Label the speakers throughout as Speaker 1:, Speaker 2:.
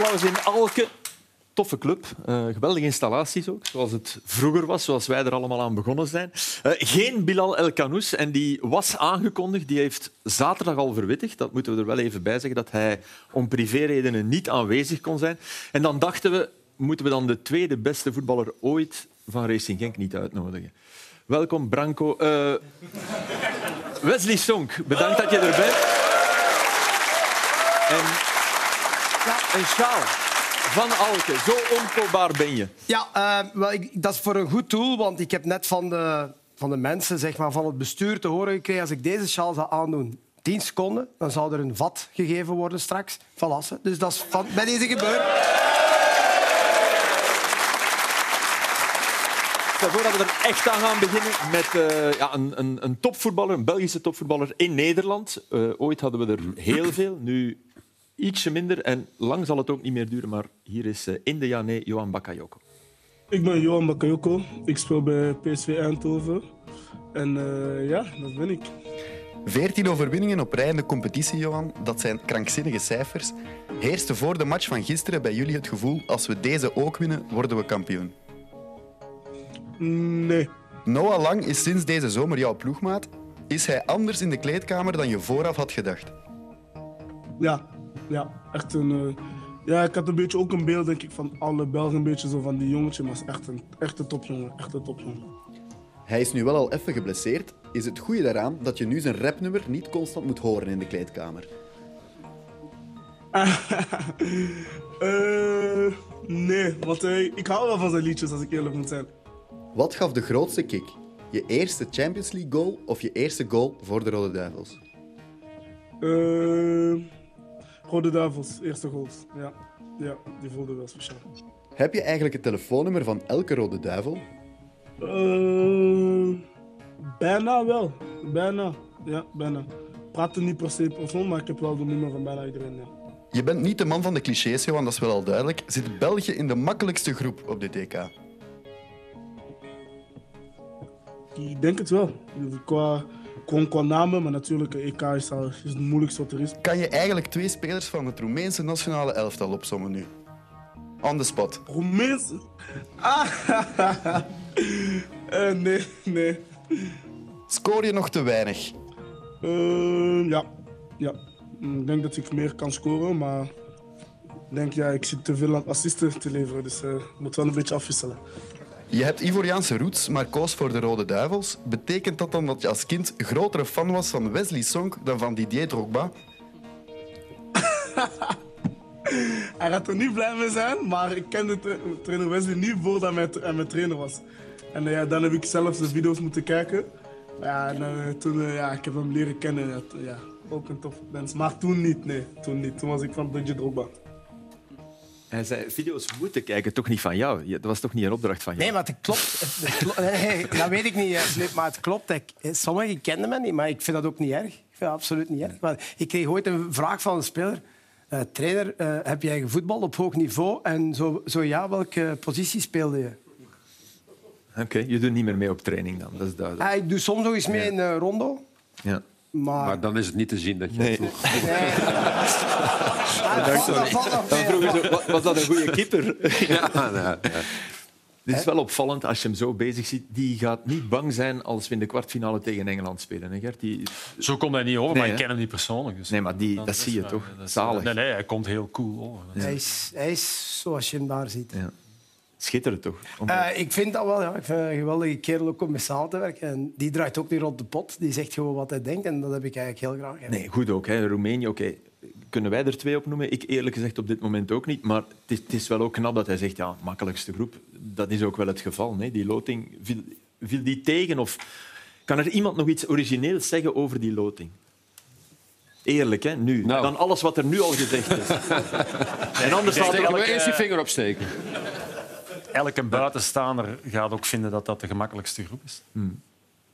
Speaker 1: Applaus in Alke. Toffe club. Eh, geweldige installaties ook, zoals het vroeger was, zoals wij er allemaal aan begonnen zijn. Eh, geen Bilal El Kanous en die was aangekondigd. Die heeft zaterdag al verwittigd, dat moeten we er wel even bij zeggen, dat hij om privéredenen niet aanwezig kon zijn. En dan dachten we, moeten we dan de tweede beste voetballer ooit van Racing Genk niet uitnodigen? Welkom, Branco. Eh, Wesley Sonk, bedankt dat je er bent. En een sjaal van Alke. Zo onkoopbaar ben je.
Speaker 2: Ja, eh, wel, ik, dat is voor een goed doel, want ik heb net van de, van de mensen, zeg maar, van het bestuur te horen gekregen als ik deze sjaal zou aandoen, 10 seconden, dan zou er een vat gegeven worden straks van Lassen. Dus dat is van, bij deze gebeurd.
Speaker 1: Stel voor dat we er echt aan gaan beginnen met eh, ja, een, een, een topvoetballer, een Belgische topvoetballer in Nederland. Eh, ooit hadden we er heel veel, nu ietsje minder. En lang zal het ook niet meer duren, maar hier is uh, in de Jané Johan Bakayoko.
Speaker 3: Ik ben Johan Bakayoko. Ik speel bij PSV Eindhoven. En uh, ja, dat ben ik.
Speaker 4: 14 overwinningen op rij in de competitie, Johan. Dat zijn krankzinnige cijfers. Heerste voor de match van gisteren bij jullie het gevoel... als we deze ook winnen, worden we kampioen?
Speaker 3: Nee.
Speaker 4: Noah Lang is sinds deze zomer jouw ploegmaat. Is hij anders in de kleedkamer dan je vooraf had gedacht?
Speaker 3: Ja, ja. Echt een... Uh... Ja, ik had een beetje ook een beeld, denk ik, van alle Belgen. Een beetje zo van die jongetje, maar is echt een echte topjongen. Echt een topjongen.
Speaker 4: Hij is nu wel al even geblesseerd. Is het goede daaraan dat je nu zijn rapnummer niet constant moet horen in de kleedkamer?
Speaker 3: uh, nee, want uh, ik hou wel van zijn liedjes, als ik eerlijk moet zijn.
Speaker 4: Wat gaf de grootste kick? Je eerste Champions League goal of je eerste goal voor de Rode Duivels?
Speaker 3: Uh, Rode Duivels, eerste goals. Ja. ja, die voelde wel speciaal.
Speaker 4: Heb je eigenlijk het telefoonnummer van elke Rode Duivel?
Speaker 3: Uh, bijna wel. Bijna. Ja, bijna. Praten niet per se persoon, maar ik heb wel de nummer van bijna iedereen. Ja.
Speaker 4: Je bent niet de man van de clichés, Johan, dat is wel al duidelijk. Zit België in de makkelijkste groep op dit EK?
Speaker 3: Ik denk het wel. Qua, gewoon qua namen, maar natuurlijk, EK is, al, is het moeilijkste wat er is.
Speaker 4: Kan je eigenlijk twee spelers van het Roemeense nationale elftal opzommen nu? On the spot.
Speaker 3: Roemeense? Ah, uh, nee, nee.
Speaker 4: Scoor je nog te weinig?
Speaker 3: Uh, ja. ja. Ik denk dat ik meer kan scoren, maar ik denk, ja, ik zit te veel aan assisten te leveren, dus uh, ik moet wel een beetje afwisselen.
Speaker 4: Je hebt Ivoriaanse roots, maar koos voor de Rode Duivels. Betekent dat dan dat je als kind grotere fan was van Wesley Sonk dan van Didier Drogba?
Speaker 3: hij gaat er niet blij mee zijn, maar ik kende trainer Wesley niet voordat hij mijn trainer was. En uh, ja, dan heb ik zelf de video's moeten kijken. Ja, en uh, toen uh, ja, ik heb hem leren kennen. Ja, ook een tof mens. Maar toen niet, nee. Toen niet. Toen was ik van Didier Drogba.
Speaker 1: Hij zei, video's moeten kijken, toch niet van jou. Dat was toch niet een opdracht van jou?
Speaker 2: Nee, maar het klopt. Het klopt nee, dat weet ik niet, maar het klopt. Sommigen kenden me niet, maar ik vind dat ook niet erg. Ik vind dat absoluut niet erg. Maar ik kreeg ooit een vraag van een speler. Uh, trainer, uh, heb jij gevoetbald op hoog niveau? En zo, zo ja, welke positie speelde je?
Speaker 1: Oké, okay, je doet niet meer mee op training dan, dat is duidelijk.
Speaker 2: Ah, ik doe soms nog eens mee ja. in uh, rondo.
Speaker 1: Ja.
Speaker 2: Maar...
Speaker 5: maar... dan is het niet te zien dat je
Speaker 1: nee. Bedankt, Dan vroegen ze, was dat een goede keeper?
Speaker 5: ja, ja, ja.
Speaker 1: Het is wel opvallend als je hem zo bezig ziet. Die gaat niet bang zijn als we in de kwartfinale tegen Engeland spelen. Hè, Gert? Die...
Speaker 5: Zo komt hij niet over, nee, maar ik ken hem niet persoonlijk. Dus
Speaker 1: nee, maar die, dat, dat zie je toch?
Speaker 5: Dat
Speaker 1: Zalig.
Speaker 5: Nee, nee, hij komt heel cool over.
Speaker 2: Hij, is, hij is zoals je hem daar ziet.
Speaker 1: Ja. Schitterend toch?
Speaker 2: Om... Uh, ik vind dat wel. Ja. Ik vind een geweldige kerel ook om mee samen te werken. En die draait ook niet rond de pot. Die zegt gewoon wat hij denkt. En dat heb ik eigenlijk heel graag.
Speaker 1: Nee, goed ook. Hè. Roemenië, oké. Okay. Kunnen wij er twee op noemen? Ik eerlijk gezegd op dit moment ook niet. Maar het is, het is wel ook knap dat hij zegt, ja, makkelijkste groep. Dat is ook wel het geval. Nee? Die loting, viel, viel die tegen? Of kan er iemand nog iets origineels zeggen over die loting? Eerlijk, hè, nu.
Speaker 5: Nou.
Speaker 1: Dan alles wat er nu al gezegd is. en anders Laten we elke-
Speaker 5: eerst die vinger opsteken.
Speaker 6: Elke buitenstaander gaat ook vinden dat dat de gemakkelijkste groep is.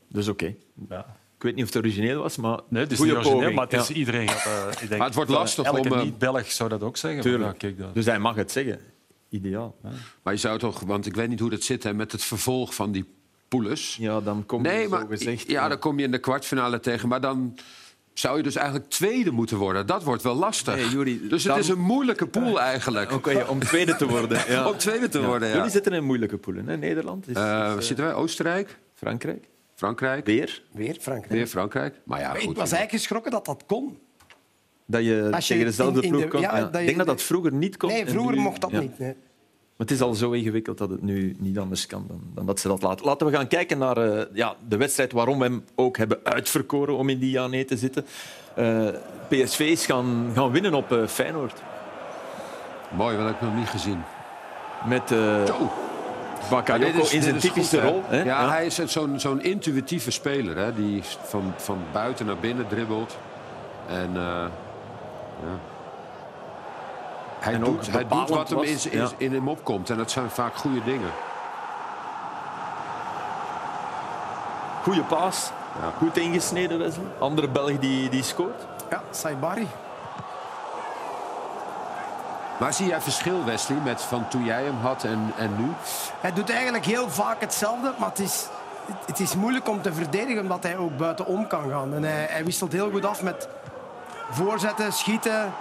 Speaker 1: Dus oké.
Speaker 6: Ja.
Speaker 1: Ik weet niet of het origineel was, maar
Speaker 6: Nee, het is niet origineel,
Speaker 1: poging.
Speaker 6: maar het is,
Speaker 1: Ja.
Speaker 6: iedereen gaat... eh, ik denk,
Speaker 5: Maar het wordt lastig
Speaker 6: Elke
Speaker 5: om, eh,
Speaker 6: niet-Belg zou dat ook zeggen.
Speaker 1: Tuurlijk.
Speaker 6: Maar kijk, dat-
Speaker 1: Dus hij mag het zeggen. Ideaal.
Speaker 5: Maar je zou toch, want ik weet niet hoe dat zit hè, met het vervolg van die poules.
Speaker 1: Ja, dan kom je
Speaker 5: Nee,
Speaker 1: zo
Speaker 5: maar
Speaker 1: gezegd.
Speaker 5: ja, dan kom je in de kwartfinale tegen. Maar dan zou je dus eigenlijk tweede moeten worden. Dat wordt wel lastig.
Speaker 1: Nee, Juri,
Speaker 5: dus het
Speaker 1: dan-
Speaker 5: is een moeilijke pool eigenlijk.
Speaker 1: Oké, om tweede te worden. Ja.
Speaker 5: Om tweede te worden, ja.
Speaker 1: Jullie zitten in moeilijke poelen. Hè? Nederland, is,
Speaker 5: Eh,
Speaker 1: is, eh,
Speaker 5: zitten wij? Oostenrijk,
Speaker 1: Frankrijk.
Speaker 5: Frankrijk,
Speaker 1: Weer.
Speaker 2: Weer Frankrijk.
Speaker 5: weer Frankrijk. Maar ja,
Speaker 2: Ik
Speaker 5: goed.
Speaker 2: was eigenlijk geschrokken dat dat kon.
Speaker 1: Dat je,
Speaker 2: Als je
Speaker 1: tegen dezelfde
Speaker 2: in- in
Speaker 1: ploeg
Speaker 2: de-
Speaker 1: komt.
Speaker 2: ja,
Speaker 1: Ja,
Speaker 2: dat je-
Speaker 1: ik denk dat dat vroeger niet kon.
Speaker 2: Nee, vroeger
Speaker 1: nu-
Speaker 2: mocht dat
Speaker 1: ja.
Speaker 2: niet. Nee.
Speaker 1: Maar het is al zo ingewikkeld dat het nu niet anders kan dan, dan dat ze dat laten. Laten we gaan kijken naar eh, ja, de wedstrijd waarom we hem ook hebben uitverkoren om in die ja nee te zitten. Eh, PSV is gaan, gaan winnen op eh, Feyenoord.
Speaker 5: Mooi, dat heb ik nog niet gezien.
Speaker 1: Met. Bakayoko
Speaker 5: is-
Speaker 1: in zijn
Speaker 5: is
Speaker 1: typische
Speaker 5: goed,
Speaker 1: rol. Hè?
Speaker 5: Ja, hij is zo'n zo'n intuïtieve speler. Hè? Die van, van buiten naar binnen dribbelt. En ja. Hij,
Speaker 1: En ook
Speaker 5: doet, hij doet
Speaker 1: bepalend
Speaker 5: wat hem in, hem opkomt. En dat zijn vaak goede dingen.
Speaker 1: Goeie paas.
Speaker 5: Ja.
Speaker 1: Goed ingesneden, Wesley. Andere Belg die, die scoort.
Speaker 2: Ja, Saibari.
Speaker 5: Maar zie jij verschil, Wesley, met van toen jij hem had en, en nu?
Speaker 2: Hij doet eigenlijk heel vaak hetzelfde, maar het is, het is moeilijk om te verdedigen omdat hij ook buitenom kan gaan. En hij, hij wisselt heel goed af met voorzetten, schieten,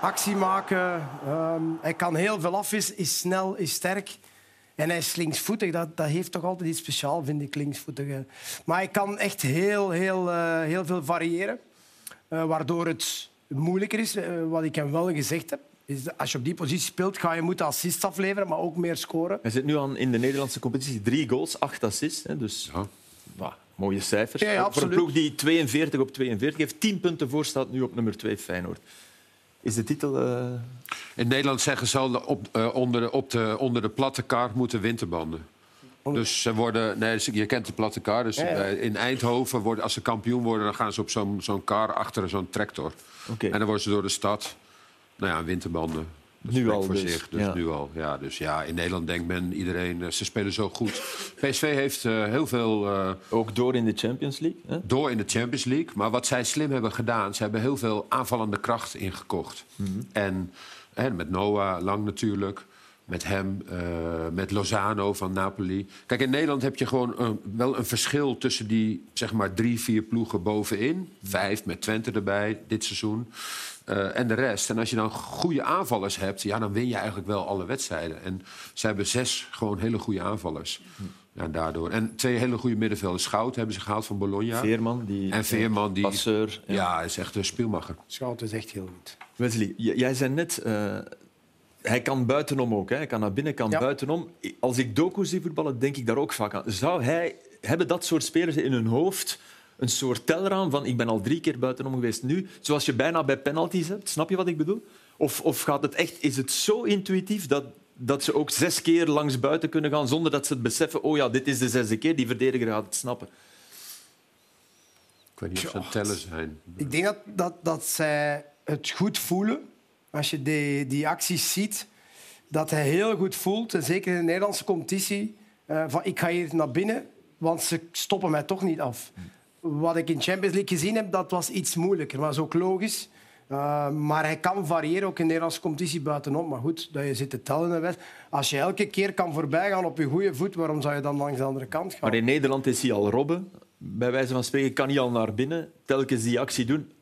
Speaker 2: actie maken. Ehm, hij kan heel veel af, is, is snel, is sterk. En hij is linksvoetig. Dat, dat heeft toch altijd iets speciaals, vind ik, linksvoetig. eh. Maar hij kan echt heel, heel, eh, heel veel variëren. Eh, waardoor het moeilijker is. Eh, wat ik hem wel gezegd heb, is dat als je op die positie speelt, ga je moeten assists afleveren, maar ook meer scoren.
Speaker 1: Hij zit nu aan in de Nederlandse competitie. Drie goals, acht assists. Hè, dus
Speaker 5: Ja.
Speaker 1: mooie cijfers.
Speaker 2: Ja, ja,
Speaker 1: Voor een ploeg die 42 op 42 heeft, 10 punten voor staat nu op nummer 2 Feyenoord. Is de titel... eh,
Speaker 5: In Nederland zeggen ze al, op, eh, onder, de, op de, onder de platte kaart moeten winterbanden. Dus ze worden, nee, je kent de platte kar. Dus
Speaker 2: Ja, ja.
Speaker 5: eh, in Eindhoven, worden, als ze kampioen worden, dan gaan ze op zo'n zo'n kar achter zo'n tractor.
Speaker 1: Oké.
Speaker 5: En dan worden ze door de stad, nou ja, winterbanden. Dat
Speaker 1: Nu al
Speaker 5: voor
Speaker 1: dus,
Speaker 5: zich. Dus
Speaker 1: ja.
Speaker 5: nu al. Ja, dus ja, in Nederland denkt men iedereen, eh, ze spelen zo goed. PSV heeft eh, heel veel eh,
Speaker 1: ook door in de Champions League. Hè?
Speaker 5: door in de Champions League. Maar wat zij slim hebben gedaan, ze hebben heel veel aanvallende kracht ingekocht.
Speaker 1: Mhm.
Speaker 5: En hè, met Noah lang natuurlijk. Met hem, eh, met Lozano van Napoli. Kijk, in Nederland heb je gewoon een, wel een verschil tussen die zeg maar, drie, vier ploegen bovenin. Vijf met Twente erbij dit seizoen. Eh, en de rest. En als je dan goede aanvallers hebt, ja, dan win je eigenlijk wel alle wedstrijden. En ze hebben zes gewoon hele goede aanvallers. Ja, daardoor. En twee hele goede middenvelders. Schout hebben ze gehaald van Bologna.
Speaker 1: Veerman, die,
Speaker 5: En Veerman, die...
Speaker 1: passeur.
Speaker 5: Ja, is echt een speelmacher.
Speaker 2: Schout is echt heel goed.
Speaker 1: Wesley, jij zei net... eh, hij kan buitenom ook. Hè. Hij kan naar binnen, kan
Speaker 2: Ja.
Speaker 1: buitenom. Als ik Doku zie voetballen, denk ik daar ook vaak aan. Zou hij... Hebben dat soort spelers in hun hoofd een soort telraam van ik ben al drie keer buitenom geweest nu, zoals je bijna bij penalties hebt? Snap je wat ik bedoel? Of, of gaat het echt, is het zo intuïtief dat, dat ze ook zes keer langs buiten kunnen gaan zonder dat ze het beseffen, oh ja, dit is de zesde keer, die verdediger gaat het snappen.
Speaker 5: Ik weet niet of ze tellen zijn.
Speaker 2: Ik denk dat, dat, dat zij het goed voelen. Als je die, acties ziet, dat hij heel goed voelt. En zeker in de Nederlandse competitie. eh, van ik ga hier naar binnen, want ze stoppen mij toch niet af. Wat ik in Champions League gezien heb, dat was iets moeilijker. Dat is ook logisch. Uh, maar hij kan variëren, ook in de Nederlandse competitie buitenom. Maar goed, dat je zit te tellen. in de. Als je elke keer kan voorbijgaan op je goede voet, waarom zou je dan langs de andere kant gaan?
Speaker 1: Maar in Nederland is hij al robben. Bij wijze van spreken kan hij al naar binnen, telkens die actie doen.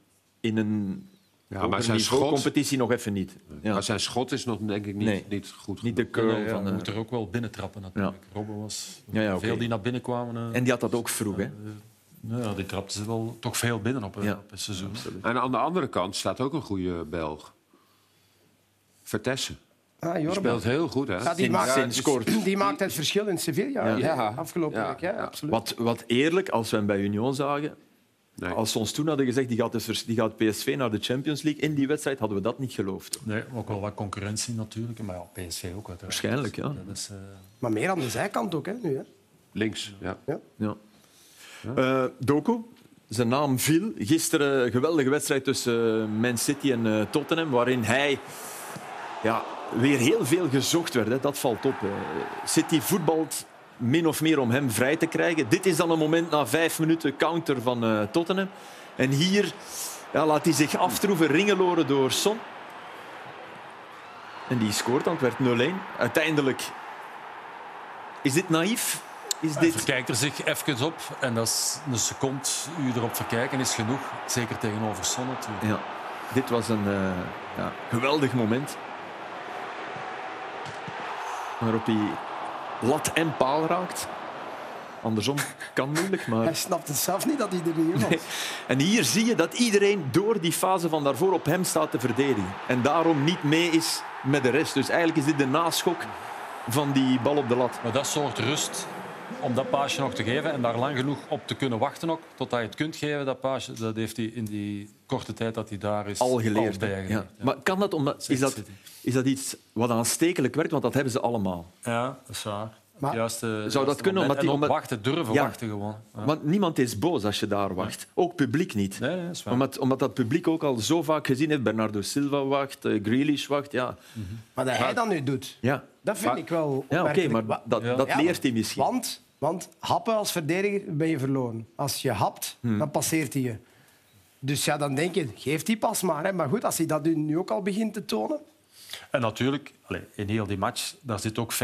Speaker 1: In een
Speaker 5: Ja, maar zijn schot,
Speaker 1: competitie nog even niet. Ja.
Speaker 5: maar zijn schot is nog denk ik niet,
Speaker 1: Nee.
Speaker 5: niet goed.
Speaker 1: Niet de curl
Speaker 6: Ja,
Speaker 1: van... eh,
Speaker 6: moet er ook wel binnentrappen natuurlijk. Robben was
Speaker 1: Ja, ja, oké.
Speaker 6: veel die naar binnen kwamen. eh,
Speaker 1: En die had dat ook vroeg, hè?
Speaker 6: nou ja, die trapte ze wel toch veel binnen op, eh,
Speaker 1: Ja.
Speaker 6: op een seizoen.
Speaker 5: En aan de andere kant staat ook een goede Belg. Vertessen.
Speaker 2: Ah,
Speaker 5: Die speelt heel goed, hè?
Speaker 2: Ja, die, maakt, die maakt het verschil in Sevilla.
Speaker 1: Ja.
Speaker 5: Ja.
Speaker 2: Afgelopen
Speaker 5: Ja.
Speaker 2: week, ja,
Speaker 5: Ja.
Speaker 2: absoluut.
Speaker 1: Wat, wat eerlijk, als we hem bij Union zagen...
Speaker 5: Nee.
Speaker 1: Als ze ons toen hadden gezegd, die gaat, vers- die gaat PSV naar de Champions League in die wedstrijd, hadden we dat niet geloofd.
Speaker 6: Nee, ook wel wat concurrentie natuurlijk. Maar ja, PSV ook uiteraard.
Speaker 1: Waarschijnlijk, ja.
Speaker 6: Dat is, eh,
Speaker 2: Maar meer aan de zijkant ook, hè, nu. Hè.
Speaker 5: Links, ja.
Speaker 1: ja. Eh, Doku, zijn naam viel. Gisteren een geweldige wedstrijd tussen eh, Man City en eh, Tottenham, waarin hij ja, weer heel veel gezocht werd. Hè. Dat valt op. hè. City voetbalt min of meer om hem vrij te krijgen. Dit is dan een moment na vijf minuten counter van eh, Tottenham. En hier ja, laat hij zich aftroeven, ringeloren door Son. En die scoort dan, het werd 0-1. Uiteindelijk is dit naïef? Is
Speaker 6: Hij
Speaker 1: dit...
Speaker 6: verkijkt er zich even op en dat is een seconde u erop verkijken is genoeg. Zeker tegenover Son natuurlijk.
Speaker 1: Ja, dit was een eh, ja, geweldig moment. Waarop hij lat en paal raakt. Andersom kan moeilijk,
Speaker 2: Hij
Speaker 1: maar...
Speaker 2: snapt het zelf niet dat hij er niet was.
Speaker 1: En hier zie je dat iedereen door die fase van daarvoor op hem staat te verdedigen. En daarom niet mee is met de rest. Dus eigenlijk is dit de naschok van die bal op de lat.
Speaker 6: Maar dat soort rust om dat paasje nog te geven en daar lang genoeg op te kunnen wachten ook, totdat je het kunt geven, dat paasje, dat heeft hij in die korte tijd dat hij daar is
Speaker 1: Al geleerd.
Speaker 6: bijgeleerd.
Speaker 1: Ja. Maar kan dat omdat... Is dat, is dat iets wat aanstekelijk werkt? Want dat hebben ze allemaal.
Speaker 6: Ja, dat is waar.
Speaker 2: Maar-
Speaker 6: eh,
Speaker 1: dat kunnen, omdat
Speaker 6: en
Speaker 1: die-
Speaker 6: ook
Speaker 1: omdat-
Speaker 6: wachten, durven
Speaker 1: Ja.
Speaker 6: wachten gewoon. Ja.
Speaker 1: Want niemand is boos als je daar wacht. Ook publiek niet.
Speaker 6: Nee, nee, dat is waar.
Speaker 1: Omdat, omdat dat publiek ook al zo vaak gezien heeft. Bernardo Silva wacht, eh, Grealish wacht. Ja,
Speaker 2: Maar dat hij dat nu doet,
Speaker 1: ja.
Speaker 2: Dat vind ik wel
Speaker 1: ja oké, maar dat,
Speaker 6: Ja.
Speaker 1: dat leert hij misschien.
Speaker 2: Want, want happen als verdediger ben je verloren. Als je hapt,
Speaker 1: Hmm.
Speaker 2: dan passeert hij je. Dus ja, dan denk je, geef die pas maar. Hè. Maar goed, als hij dat nu ook al begint te tonen...
Speaker 6: En natuurlijk, in heel die match, daar zit ook 50%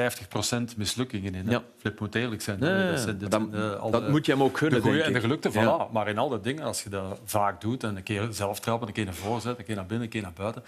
Speaker 6: mislukkingen in. hè.
Speaker 1: Ja.
Speaker 6: Flip moet eerlijk zijn.
Speaker 1: Nee,
Speaker 6: dat zijn
Speaker 1: Dat-
Speaker 6: de-
Speaker 1: moet je hem ook gunnen,
Speaker 6: De goeie
Speaker 1: denk
Speaker 6: en de gelukte,
Speaker 1: Ja.
Speaker 6: voilà. Maar in al dat dingen, als je dat vaak doet en een keer zelf trappen, een keer naar voren zetten, een keer naar binnen, een keer naar buiten.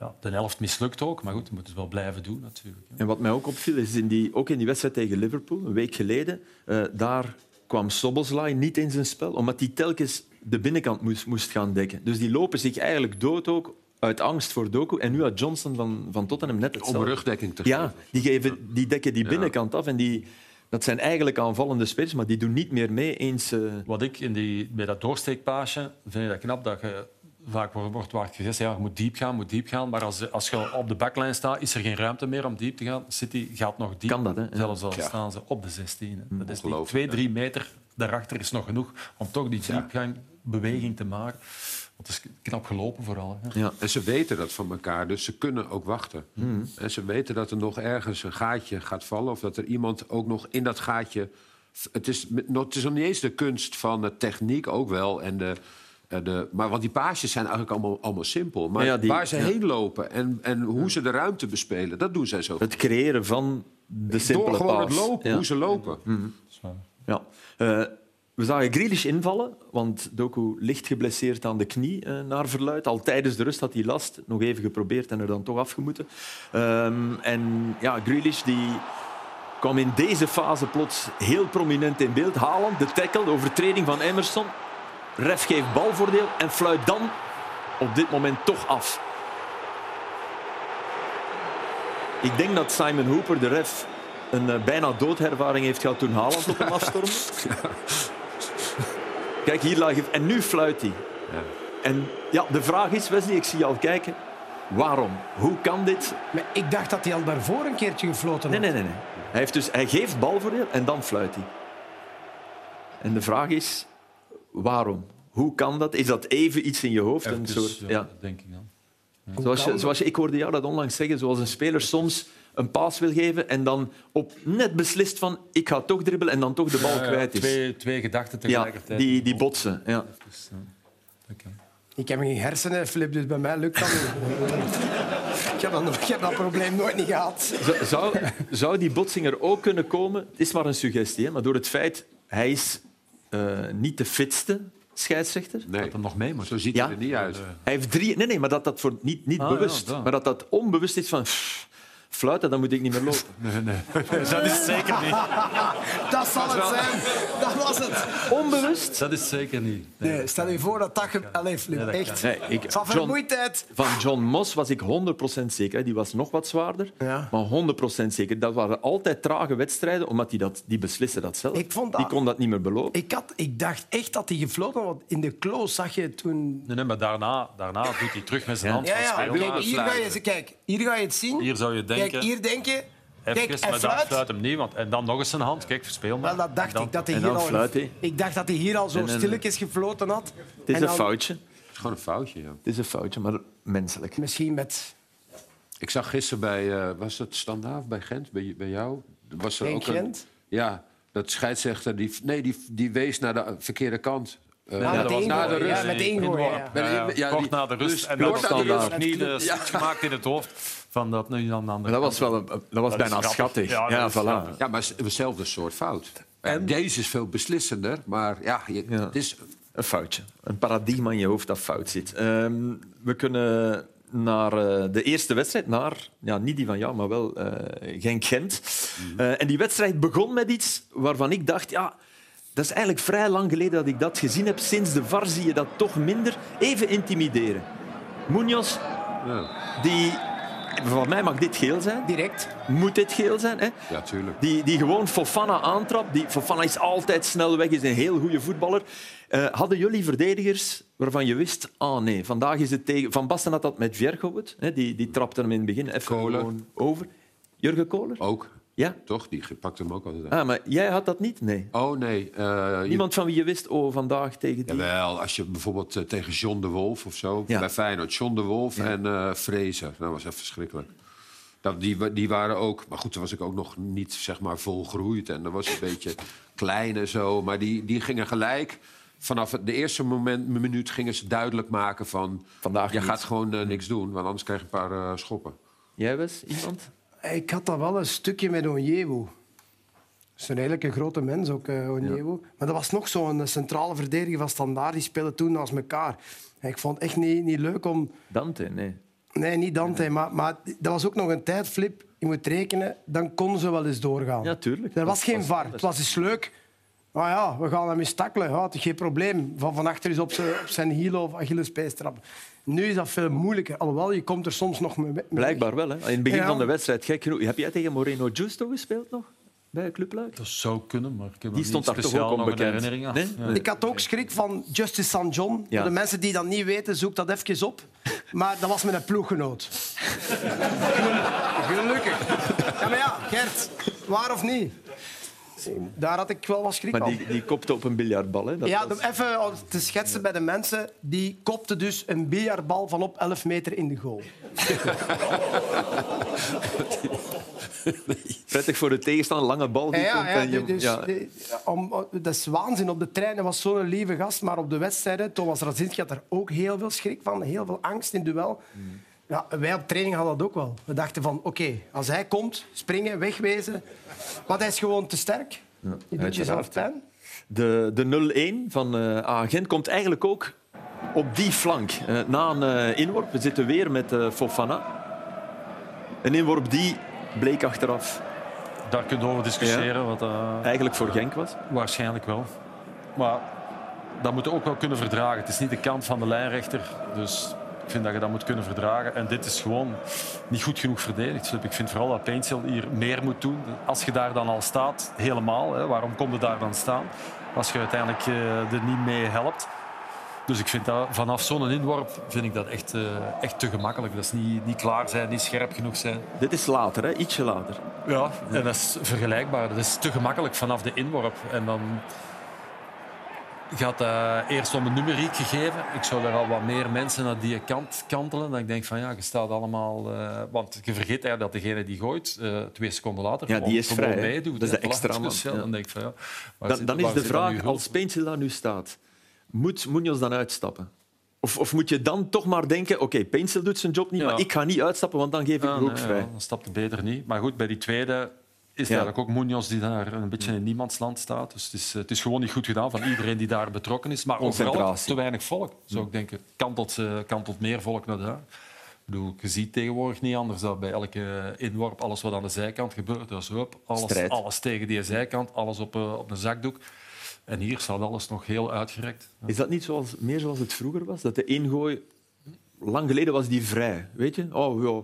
Speaker 6: Ja, de helft mislukt ook, maar goed, je moet het wel blijven doen natuurlijk.
Speaker 1: En wat mij ook opviel, is in die, ook in die wedstrijd tegen Liverpool, een week geleden, eh, daar kwam Soboslai niet in zijn spel, omdat hij telkens de binnenkant moest, moest gaan dekken. Dus die lopen zich eigenlijk dood ook uit angst voor Doku. En nu had Johnson van, van Tottenham net
Speaker 5: Om
Speaker 1: hetzelfde.
Speaker 5: rugdekking te
Speaker 1: Ja,
Speaker 5: geven.
Speaker 1: die, geven, die dekken die binnenkant af. En die, dat zijn eigenlijk aanvallende spelers, maar die doen niet meer mee eens... eh,
Speaker 6: Wat ik in die, bij dat doorsteekpaasje vind ik dat knap dat je vaak wordt, wordt gezegd ja, je moet diep gaan, moet diep gaan. Maar als, als je op de backlijn staat, is er geen ruimte meer om diep te gaan. City gaat nog diep,
Speaker 1: Kan dat, hè? Ja.
Speaker 6: zelfs al staan ze op de 16. hè. Dat is niet twee, drie meter daarachter is nog genoeg om toch die diepgang, beweging te maken. Want het is knap gelopen vooral. Hè.
Speaker 1: ja.
Speaker 5: En ze weten dat van elkaar, dus ze kunnen ook wachten. En ze weten dat er nog ergens een gaatje gaat vallen... of dat er iemand ook nog in dat gaatje... Het is, nog- het is nog niet eens de kunst van de techniek, ook wel. En de, eh, de, maar, want die paasjes zijn eigenlijk allemaal, allemaal simpel. Maar
Speaker 1: Ja, die-
Speaker 5: waar ze
Speaker 1: ja.
Speaker 5: heen lopen en, en hoe ze de ruimte bespelen... dat doen zij zo.
Speaker 1: Het creëren van de simpele
Speaker 5: Door gewoon het lopen,
Speaker 1: Ja.
Speaker 5: hoe ze lopen.
Speaker 1: Ja. Eh, we zagen Grealish invallen, want Doku licht geblesseerd aan de knie eh, naar verluid. Al tijdens de rust had hij last. Nog even geprobeerd en er dan toch afgemoeten. Ehm, en ja, Grealish die kwam in deze fase plots heel prominent in beeld. Haaland, de tackle, de overtreding van Emerson. Ref geeft balvoordeel en fluit dan op dit moment toch af. Ik denk dat Simon Hooper, de ref, een eh, bijna doodhervaring heeft gehad toen Haaland op hem afstormde. Kijk, hier lag. En nu fluit hij. En ja, de vraag is, Wesley, ik zie je al kijken. Waarom? Hoe kan dit?
Speaker 2: Maar ik dacht dat hij al daarvoor een keertje gefloten
Speaker 1: Nee,
Speaker 2: had.
Speaker 1: nee, nee. nee. Hij, heeft dus, hij geeft balvoordeel en dan fluit hij. En de vraag is, waarom? Hoe kan dat? Is dat even iets in je hoofd? Een soort,
Speaker 6: ja, denk ik dan.
Speaker 1: Zoals je, zoals je, ik hoorde jou dat onlangs zeggen, zoals een speler soms een paas wil geven en dan op net beslist van ik ga toch dribbelen en dan toch de bal
Speaker 6: Ja, ja,
Speaker 1: kwijt is.
Speaker 6: Twee, twee gedachten
Speaker 1: ja,
Speaker 6: tegelijkertijd.
Speaker 1: die, die botsen. Ja.
Speaker 6: Dus, ja, kan.
Speaker 2: Ik heb geen hersenen, Flip, dus bij mij lukt dat niet. ik, heb dat, ik heb dat probleem nooit niet gehad.
Speaker 1: Zou- Zou, die botsing er ook kunnen komen? Het is maar een suggestie, hè, maar door het feit hij is eh, niet de fitste scheidsrechter.
Speaker 5: Nee,
Speaker 6: Dat er nog mee moet.
Speaker 5: zo ziet
Speaker 1: Ja.
Speaker 5: hij er niet uit.
Speaker 1: Hij heeft drie... Nee, nee, maar dat dat voor niet, niet
Speaker 6: Ah,
Speaker 1: bewust,
Speaker 6: ja,
Speaker 1: maar dat dat onbewust is van pff, fluiten, dan moet ik niet meer lopen.
Speaker 6: Nee, nee. Dat is zeker niet.
Speaker 2: Dat zal het zijn. Dat was het.
Speaker 1: Onbewust?
Speaker 6: Dat is zeker niet.
Speaker 2: Nee, stel je voor dat dat... Ge... Allee, Flip,
Speaker 6: Nee, dat
Speaker 2: echt.
Speaker 1: Nee, ik,
Speaker 2: Van
Speaker 1: John,
Speaker 2: vermoeidheid.
Speaker 1: van John Moss was ik 100% zeker. Die was nog wat zwaarder,
Speaker 2: Ja.
Speaker 1: maar 100% zeker. Dat waren altijd trage wedstrijden, omdat die, dat, die beslissen dat zelf.
Speaker 2: Ik vond dat-
Speaker 1: Die kon dat niet meer belopen.
Speaker 2: Ik, had, ik dacht echt dat hij gefloten had. want In de close zag je toen...
Speaker 6: Nee, nee, maar daarna, daarna doet hij terug met zijn
Speaker 1: Ja.
Speaker 6: hand
Speaker 2: Ja,
Speaker 6: van
Speaker 2: ja.
Speaker 6: spelen.
Speaker 2: Kijk, hier ga je, kijk, hier ga je het zien.
Speaker 6: Hier zou je denken...
Speaker 2: Kijk, hier denk je...
Speaker 6: Even,
Speaker 2: Kijk, hij
Speaker 6: maar dan
Speaker 2: fluit.
Speaker 6: fluit hem niet. Want, en dan nog eens zijn hand. Kijk, speel maar.
Speaker 2: Wel, dat dacht
Speaker 6: dan-
Speaker 2: ik. Dat hij hier
Speaker 1: dan
Speaker 2: al,
Speaker 1: fluit
Speaker 2: ik dacht dat hij hier al zo stilletjes gefloten had.
Speaker 1: Het is
Speaker 2: En
Speaker 1: een
Speaker 2: dan
Speaker 1: foutje.
Speaker 5: Het is gewoon een foutje, ja.
Speaker 1: Het is een foutje, maar menselijk.
Speaker 2: Misschien met...
Speaker 5: Ik zag gisteren bij, eh, was het Standaard bij Gent, bij, bij jou? Was er ook een-
Speaker 2: Gent?
Speaker 5: ja, dat scheidsrechter, die, nee, die, die wees naar de verkeerde kant. Eh,
Speaker 2: Ja, met
Speaker 5: de-
Speaker 2: ja,
Speaker 5: rust.
Speaker 2: met één goal, ja.
Speaker 5: Ja, ja, ja,
Speaker 6: Kort na de rust.
Speaker 5: dus
Speaker 6: en
Speaker 5: de
Speaker 6: standaard
Speaker 5: rust.
Speaker 6: niet switch gemaakt in het hoofd. Van dat nu dan aan de
Speaker 1: Maar dat was, wel een, dat was bijna schattig.
Speaker 6: Ja,
Speaker 1: Ja,
Speaker 6: dat
Speaker 1: voilà.
Speaker 5: Ja, maar hetzelfde soort fout. En deze is veel beslissender, maar ja, je,
Speaker 1: Ja.
Speaker 5: het is...
Speaker 1: Een foutje. Een paradigma in je hoofd dat fout zit. Ehm, we kunnen naar eh, de eerste wedstrijd, naar, ja, niet die van jou, maar wel eh Genk-Gent. Eh, en die wedstrijd begon met iets waarvan ik dacht, ja, dat is eigenlijk vrij lang geleden dat ik dat gezien heb. Sinds de VAR zie je dat toch minder. Even intimideren. Munoz,
Speaker 5: Ja,
Speaker 1: die... Van mij mag dit geel zijn.
Speaker 2: Direct.
Speaker 1: Moet dit geel zijn, hè?
Speaker 5: ja tuurlijk.
Speaker 1: Die, die gewoon Fofana aantrapt. Die, Fofana is altijd snel weg, is een heel goede voetballer. Eh, hadden jullie verdedigers waarvan je wist... Ah nee, vandaag is het tegen... Van Basten had dat met Viergewoed. hè, Die, die trapte hem in het begin even over. Jurgen Kohler?
Speaker 5: Ook,
Speaker 1: Ja?
Speaker 5: toch? Die pakt hem ook altijd aan.
Speaker 1: Ah, maar jij had dat niet? Nee.
Speaker 5: Oh nee, je-
Speaker 1: Niemand van wie je wist, oh, vandaag tegen die...
Speaker 5: Jawel, als je bijvoorbeeld eh, tegen John de Wolf of zo,
Speaker 1: Ja.
Speaker 5: bij Feyenoord, John de Wolf en eh Fraser. Dat was echt verschrikkelijk. Dat, die, die waren ook, maar goed, toen was ik ook nog niet zeg maar volgroeid en dat was een beetje klein en zo. Maar die, die gingen gelijk, vanaf het de eerste moment, minuut gingen ze duidelijk maken van...
Speaker 1: Vandaag
Speaker 5: je
Speaker 1: niet.
Speaker 5: gaat gewoon niks doen, want anders krijg je een paar schoppen.
Speaker 1: Jij was iemand?
Speaker 2: Ik had dat wel een stukje met Onyewu. Dat is een redelijk grote mens, ook uh. Maar dat was nog zo'n centrale verdediger van Standaard. Die speelden toen naast elkaar. En ik vond het echt niet, niet leuk om...
Speaker 1: Dante, nee.
Speaker 2: Nee, niet Dante, maar, maar dat was ook nog een tijd, Flip. Je moet rekenen, dan konden ze wel eens doorgaan.
Speaker 1: Ja, tuurlijk.
Speaker 2: Er was
Speaker 1: Dat
Speaker 2: geen
Speaker 1: was
Speaker 2: VAR. Het was eens leuk. Maar ja, we gaan hem eens. Ja, is geen probleem. Van, van achter is op zijn, op zijn of Achillespees trappen. Nu is dat veel moeilijker. Alhoewel, je komt er soms nog mee.
Speaker 1: Blijkbaar wel. Hè. In het begin
Speaker 2: Ja.
Speaker 1: van de wedstrijd, gek genoeg. Heb jij tegen Moreno Justo gespeeld nog? Bij Club Luik?
Speaker 6: Dat zou kunnen, maar ik heb
Speaker 1: Die stond daar toch ook onbekend? Nee?
Speaker 6: Ja.
Speaker 2: Ik had ook schrik van Justice St. John.
Speaker 1: Ja.
Speaker 2: Voor de mensen die dat niet weten, zoek dat even op. Maar dat was met een ploeggenoot. Gelukkig. Ja, maar ja, Gert, waar of niet? Daar had ik wel wat schrik
Speaker 1: Maar
Speaker 2: van.
Speaker 1: die, die kopte op een biljartbal. Hè. Dat
Speaker 2: Ja,
Speaker 1: was-
Speaker 2: om even om te schetsen bij de mensen. Die kopte dus een biljartbal van op 11 meter in de goal.
Speaker 1: Prettig voor de tegenstander, lange bal die
Speaker 2: Ja,
Speaker 1: komt.
Speaker 2: ja,
Speaker 1: en je-
Speaker 2: dus,
Speaker 1: ja.
Speaker 2: om, dat is waanzin. Op de trein was zo'n lieve gast, maar op de wedstrijden, Thomas Radzinski had er ook heel veel schrik van, heel veel angst in duel. Ja, wij op training hadden dat ook wel. We dachten van, oké, als hij komt, springen, wegwezen. Want hij is gewoon te sterk. Je doet jezelf pijn.
Speaker 1: De, de 0-1 van eh Agent komt eigenlijk ook op die flank. Eh, na een eh, inworp. We zitten weer met eh, Fofana. Een inworp die bleek achteraf
Speaker 6: Daar kun je over discussiëren. Wat,
Speaker 1: eigenlijk voor Genk was.
Speaker 6: Waarschijnlijk wel. Maar dat moet je ook wel kunnen verdragen. Het is niet de kant van de lijnrechter. Dus ik vind dat je dat moet kunnen verdragen. En dit is gewoon niet goed genoeg verdedigd. Dus ik vind vooral dat Pencil hier meer moet doen. Als je daar dan al staat, helemaal. Hè, waarom kom je daar dan staan? Als je uiteindelijk eh, er niet mee helpt. Dus ik vind dat vanaf zo'n inworp vind ik dat echt, eh, echt te gemakkelijk. Dat is niet, niet klaar zijn, niet scherp genoeg zijn.
Speaker 1: Dit is later, hè? ietsje later.
Speaker 6: Ja, en dat is vergelijkbaar. Dat is te gemakkelijk vanaf de inworp. En dan gaat dat eerst om een numeriek gegeven. Ik zou er al wat meer mensen naar die kant kantelen. Dan ik denk van ja, je staat allemaal... eh, want je vergeet eigenlijk dat degene die gooit, eh, twee seconden later
Speaker 1: Ja,
Speaker 6: gewoon,
Speaker 1: die is vrij,
Speaker 6: meedoet.
Speaker 1: Dat is de extra man,
Speaker 6: dus ja. Dan denk ik van ja...
Speaker 1: Dan,
Speaker 6: zit-
Speaker 1: dan is de
Speaker 6: dan
Speaker 1: vraag, als Pencil daar nu staat, moet Munoz dan uitstappen? Of, of moet je dan toch maar denken, oké, Pencil doet zijn job niet,
Speaker 6: Ja.
Speaker 1: maar ik ga niet uitstappen, want dan geef ik
Speaker 6: Ja,
Speaker 1: hoek
Speaker 6: nee,
Speaker 1: vrij.
Speaker 6: ja, dan stapt het beter niet. Maar goed, bij die tweede is
Speaker 1: Ja.
Speaker 6: eigenlijk ook Munoz die daar een beetje in niemandsland staat. Dus het is, het is gewoon niet goed gedaan van iedereen die daar betrokken is. Maar overal te weinig volk, zou ik denken. Kantelt, eh, kantelt meer volk naar daar. Ik bedoel, je ziet tegenwoordig niet anders dat bij elke inworp, alles wat aan de zijkant gebeurt, is hup, alles, alles tegen die zijkant, alles op, eh, op een zakdoek. En hier staat alles nog heel uitgerekt.
Speaker 1: Is dat niet zoals, meer zoals het vroeger was? Dat de ingooi... Lang geleden was die vrij, weet je? Oh, ja,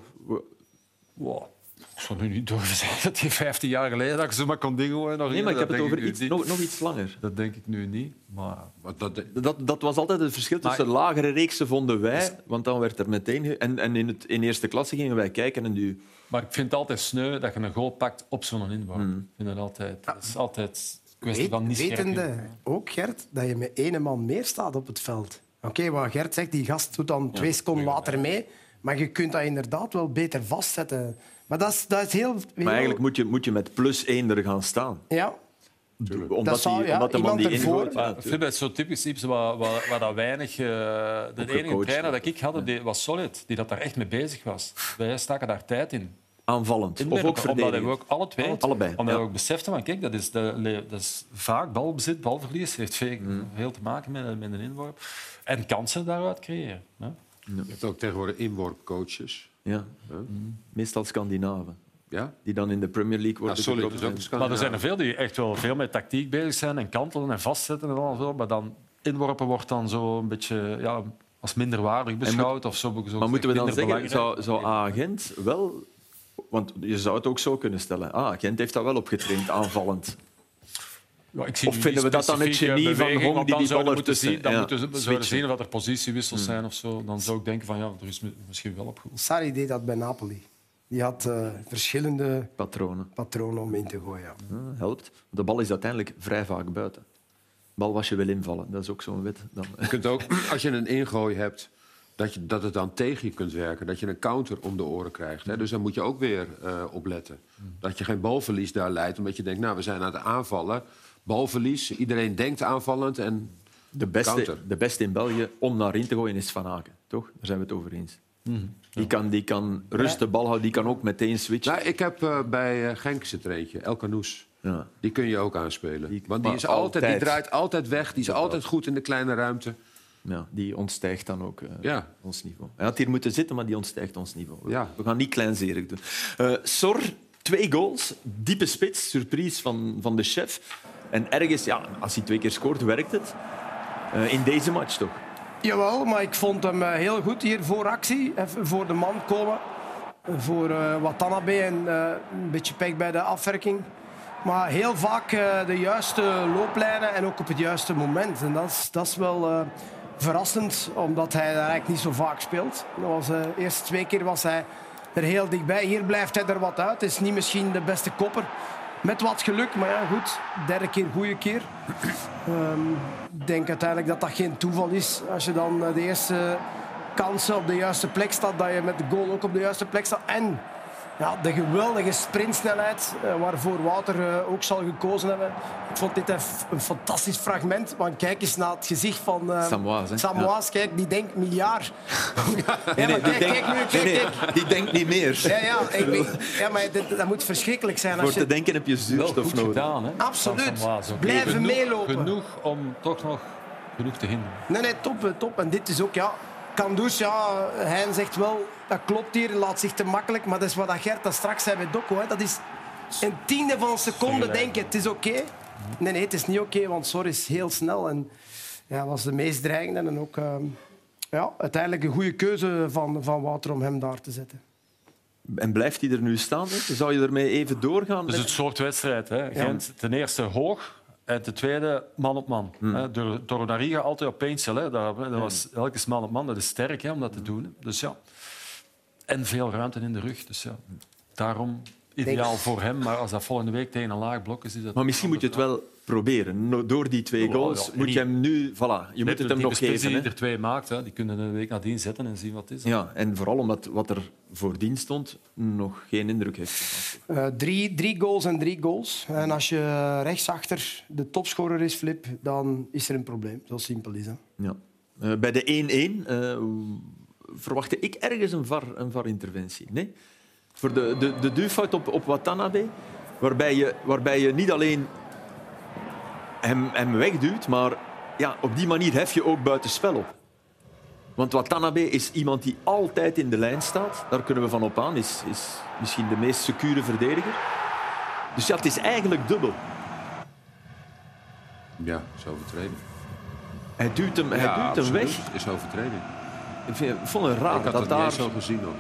Speaker 6: Wow. Ik zou nu niet durven zeggen dat hij 15 jaar geleden dat ik zo maar kon dingen nog
Speaker 1: Nee, maar ik heb het over
Speaker 6: nu
Speaker 1: iets, nog, nog iets langer.
Speaker 6: Dat denk ik nu niet. Maar
Speaker 5: Maar dat,
Speaker 1: Dat, dat was altijd het verschil
Speaker 6: Maar-
Speaker 1: tussen lagere reeksen, vonden wij. Want dan werd er meteen... En, en in, het, in eerste klasse gingen wij kijken en die...
Speaker 6: Maar ik vind het altijd sneu dat je een goal pakt op zo'n inworp.
Speaker 1: Hmm.
Speaker 6: Ik vind dat altijd... Dat is altijd een kwestie
Speaker 2: Weet,
Speaker 6: van niet
Speaker 2: wetende ook, Gert, dat je met één man meer staat op het veld. Oké, wat Gert zegt, die gast doet dan twee seconden later mee. Maar je kunt dat inderdaad wel beter vastzetten. Maar dat is, dat is heel...
Speaker 1: Maar eigenlijk moet je, moet je met plus één er gaan staan.
Speaker 2: Ja,
Speaker 1: Omdat,
Speaker 2: Dat zou-
Speaker 1: die,
Speaker 2: ja,
Speaker 1: omdat de man
Speaker 2: iemand
Speaker 1: die.
Speaker 6: Maar
Speaker 1: Ja,
Speaker 6: ik vind het zo typisch iets wat, wat, wat dat weinig... eh, de enige trainer dat ik had, die was solid. Die dat daar echt mee bezig was. Wij staken daar tijd in.
Speaker 1: aanvallend. Of ook
Speaker 6: omdat
Speaker 1: verdedigend.
Speaker 6: we ook alle twee,
Speaker 1: Allebei,
Speaker 6: omdat
Speaker 1: ja.
Speaker 6: we ook beseften van kijk, dat is, de, dat is vaak balbezit, balverlies, heeft veel,
Speaker 1: Mm.
Speaker 6: veel te maken met, met een inworp. En kansen daaruit creëren. Hè?
Speaker 5: je hebt ook tegenwoordig inworpcoaches.
Speaker 1: Ja. Meestal Scandinaven.
Speaker 5: Ja?
Speaker 1: Die dan in de Premier League
Speaker 5: Ja,
Speaker 1: worden
Speaker 5: sorry, een
Speaker 6: Maar er zijn er veel die echt wel veel met tactiek bezig zijn en kantelen en vastzetten en al zo. Maar dan inworpen wordt dan zo een beetje ja, als minderwaardig beschouwd. of zo, zo
Speaker 1: Maar moeten we dan zeggen, zou, zou A-agent wel... Want je zou het ook zo kunnen stellen. Ah, agent heeft dat wel opgetraind, aanvallend.
Speaker 6: Ja, ik zie
Speaker 1: Of vinden we dat dan het genie van Hong die
Speaker 6: dan
Speaker 1: die
Speaker 6: we moeten zien, Dan
Speaker 1: ja,
Speaker 6: moeten ze zouden
Speaker 1: switchen.
Speaker 6: zien of er positiewissels zijn of zo. Dan zou ik denken van ja, er is mi- misschien wel op
Speaker 2: Sarri deed dat bij Napoli. Die had eh, verschillende
Speaker 1: Patronen.
Speaker 2: patronen om in te gooien.
Speaker 1: Ja, helpt. De bal is uiteindelijk vrij vaak buiten. Bal was je wil invallen. Dat is ook zo'n wet. Dan,
Speaker 5: Je kunt ook, als je een ingooi hebt, dat, je, dat het dan tegen je kunt werken. Dat je een counter om de oren krijgt. Hè. Dus daar moet je ook weer eh op letten. Dat je geen balverlies daar leidt, omdat je denkt... nou, we zijn aan het aanvallen. Balverlies, iedereen denkt aanvallend en
Speaker 1: de, beste,
Speaker 5: counter.
Speaker 1: de beste in België om naar in te gooien is Van Aken. Toch? Daar zijn we het over eens. Die kan, die kan rust de bal houden, die kan ook meteen switchen.
Speaker 5: Nou, ik heb eh, bij eh, Genk zit er eentje, El Canoes.
Speaker 1: Ja.
Speaker 5: Die kun je ook aanspelen.
Speaker 1: Die-
Speaker 5: Want die, is altijd, die draait altijd weg. Die is altijd goed in de kleine ruimte.
Speaker 1: Ja, die ontstijgt dan ook eh,
Speaker 5: Ja.
Speaker 1: ons niveau. Hij had hier moeten zitten, maar die ontstijgt ons niveau. We-
Speaker 5: Ja.
Speaker 1: We gaan niet kleinzerig doen. Eh Sor, twee goals, diepe spits, surprise van, van de chef. En ergens, ja, als hij twee keer scoort, werkt het. Eh, in deze match toch?
Speaker 2: Jawel, maar ik vond hem eh, heel goed hier voor actie. Even voor de man komen. Voor eh, Watanabe en eh, een beetje pech bij de afwerking. Maar heel vaak eh, de juiste looplijnen en ook op het juiste moment. En dat is, dat is wel eh, verrassend, omdat hij daar eigenlijk niet zo vaak speelt. Eh, de eerste twee keer was hij er heel dichtbij. Hier blijft hij er wat uit. Is niet misschien de beste kopper. Met wat geluk, maar ja, goed. Derde keer, goede keer. Ehm, Ik denk uiteindelijk dat dat geen toeval is. Als je dan eh, de eerste kansen op de juiste plek staat, dat je met de goal ook op de juiste plek staat. En ja, de geweldige sprintsnelheid, eh, waarvoor Wouter eh, ook zal gekozen hebben. Ik vond dit een, fantastisch fragment. Want kijk eens naar het gezicht van?
Speaker 1: Samoas.
Speaker 2: Kijk, die denkt miljard.
Speaker 1: Nee, nee, die
Speaker 2: kijk,
Speaker 1: denkt-
Speaker 2: kijk nu,
Speaker 1: nee,
Speaker 2: kijk,
Speaker 1: nee,
Speaker 2: kijk.
Speaker 1: die denkt niet meer.
Speaker 2: Ja, ja, ik weet- ja maar dit, dat moet verschrikkelijk zijn.
Speaker 1: Voor
Speaker 2: Als
Speaker 1: te
Speaker 2: je,
Speaker 1: denken heb je zuurstof
Speaker 6: goed
Speaker 1: nodig.
Speaker 6: gedaan, hè?
Speaker 2: Absoluut. Blijven
Speaker 6: genoeg,
Speaker 2: meelopen.
Speaker 6: Genoeg om toch nog genoeg te hinderen.
Speaker 2: Nee, nee, top, top. En dit is ook, ja... Kandus, ja, hij zegt wel, dat klopt hier, laat zich te makkelijk. Maar dat is wat Gert dat straks zei bij Dokko. Hè. Dat is een tiende van een seconde denken, het is oké. Nee, nee, het is niet oké, want Sor is heel snel. En ja, was de meest dreigende. En ook ehm, ja, uiteindelijk een goede keuze van, van Wouter om hem daar te zetten.
Speaker 1: En blijft hij er nu staan? hè? Zou je ermee even doorgaan?
Speaker 6: Dus het soort wedstrijd. Hè. Gent ten eerste hoog en ten tweede man op man. Hè. Door, door Nariga altijd op Peensel. Dat, dat was elke man op man. Dat is sterk hè, om dat te doen. Dus ja. En veel ruimte in de rug. Dus ja. Daarom ideaal voor hem. Maar als dat volgende week tegen een laag blok is, is dat...
Speaker 1: Maar misschien moet je het wel proberen. Door die twee goals
Speaker 6: ja.
Speaker 1: moet je hem nu... Voilà, je moet het hem nog geven.
Speaker 6: Die er twee maakt, hè. die kunnen een week nadien zetten en zien wat het is.
Speaker 1: Ja, en vooral omdat wat er voordien stond nog geen indruk heeft.
Speaker 2: Eh, drie, drie goals en drie goals. En als je rechtsachter de topscorer is, Flip, dan is er een probleem. Zo simpel is dat.
Speaker 1: Ja. Eh, bij de 1-1 eh, verwachtte ik ergens een VAR, een VAR-interventie. Nee? Voor de, de, de duwfout op, op Watanabe, waarbij je, waarbij je niet alleen hem, hem wegduwt, maar ja, op die manier hef je ook buitenspel op. Want Watanabe is iemand die altijd in de lijn staat. Daar kunnen we van op aan. Is, is misschien de meest secure verdediger. Dus ja, het is eigenlijk dubbel.
Speaker 5: Ja, is overtreding.
Speaker 1: Hij duwt hem, hij
Speaker 5: ja,
Speaker 1: duwt hem
Speaker 5: absoluut.
Speaker 1: weg.
Speaker 5: is overtreding.
Speaker 1: Ik, vind, ik vond het raar
Speaker 5: ik had
Speaker 1: dat
Speaker 5: dat
Speaker 1: daar...
Speaker 5: niet eens zo gezien. Hoor.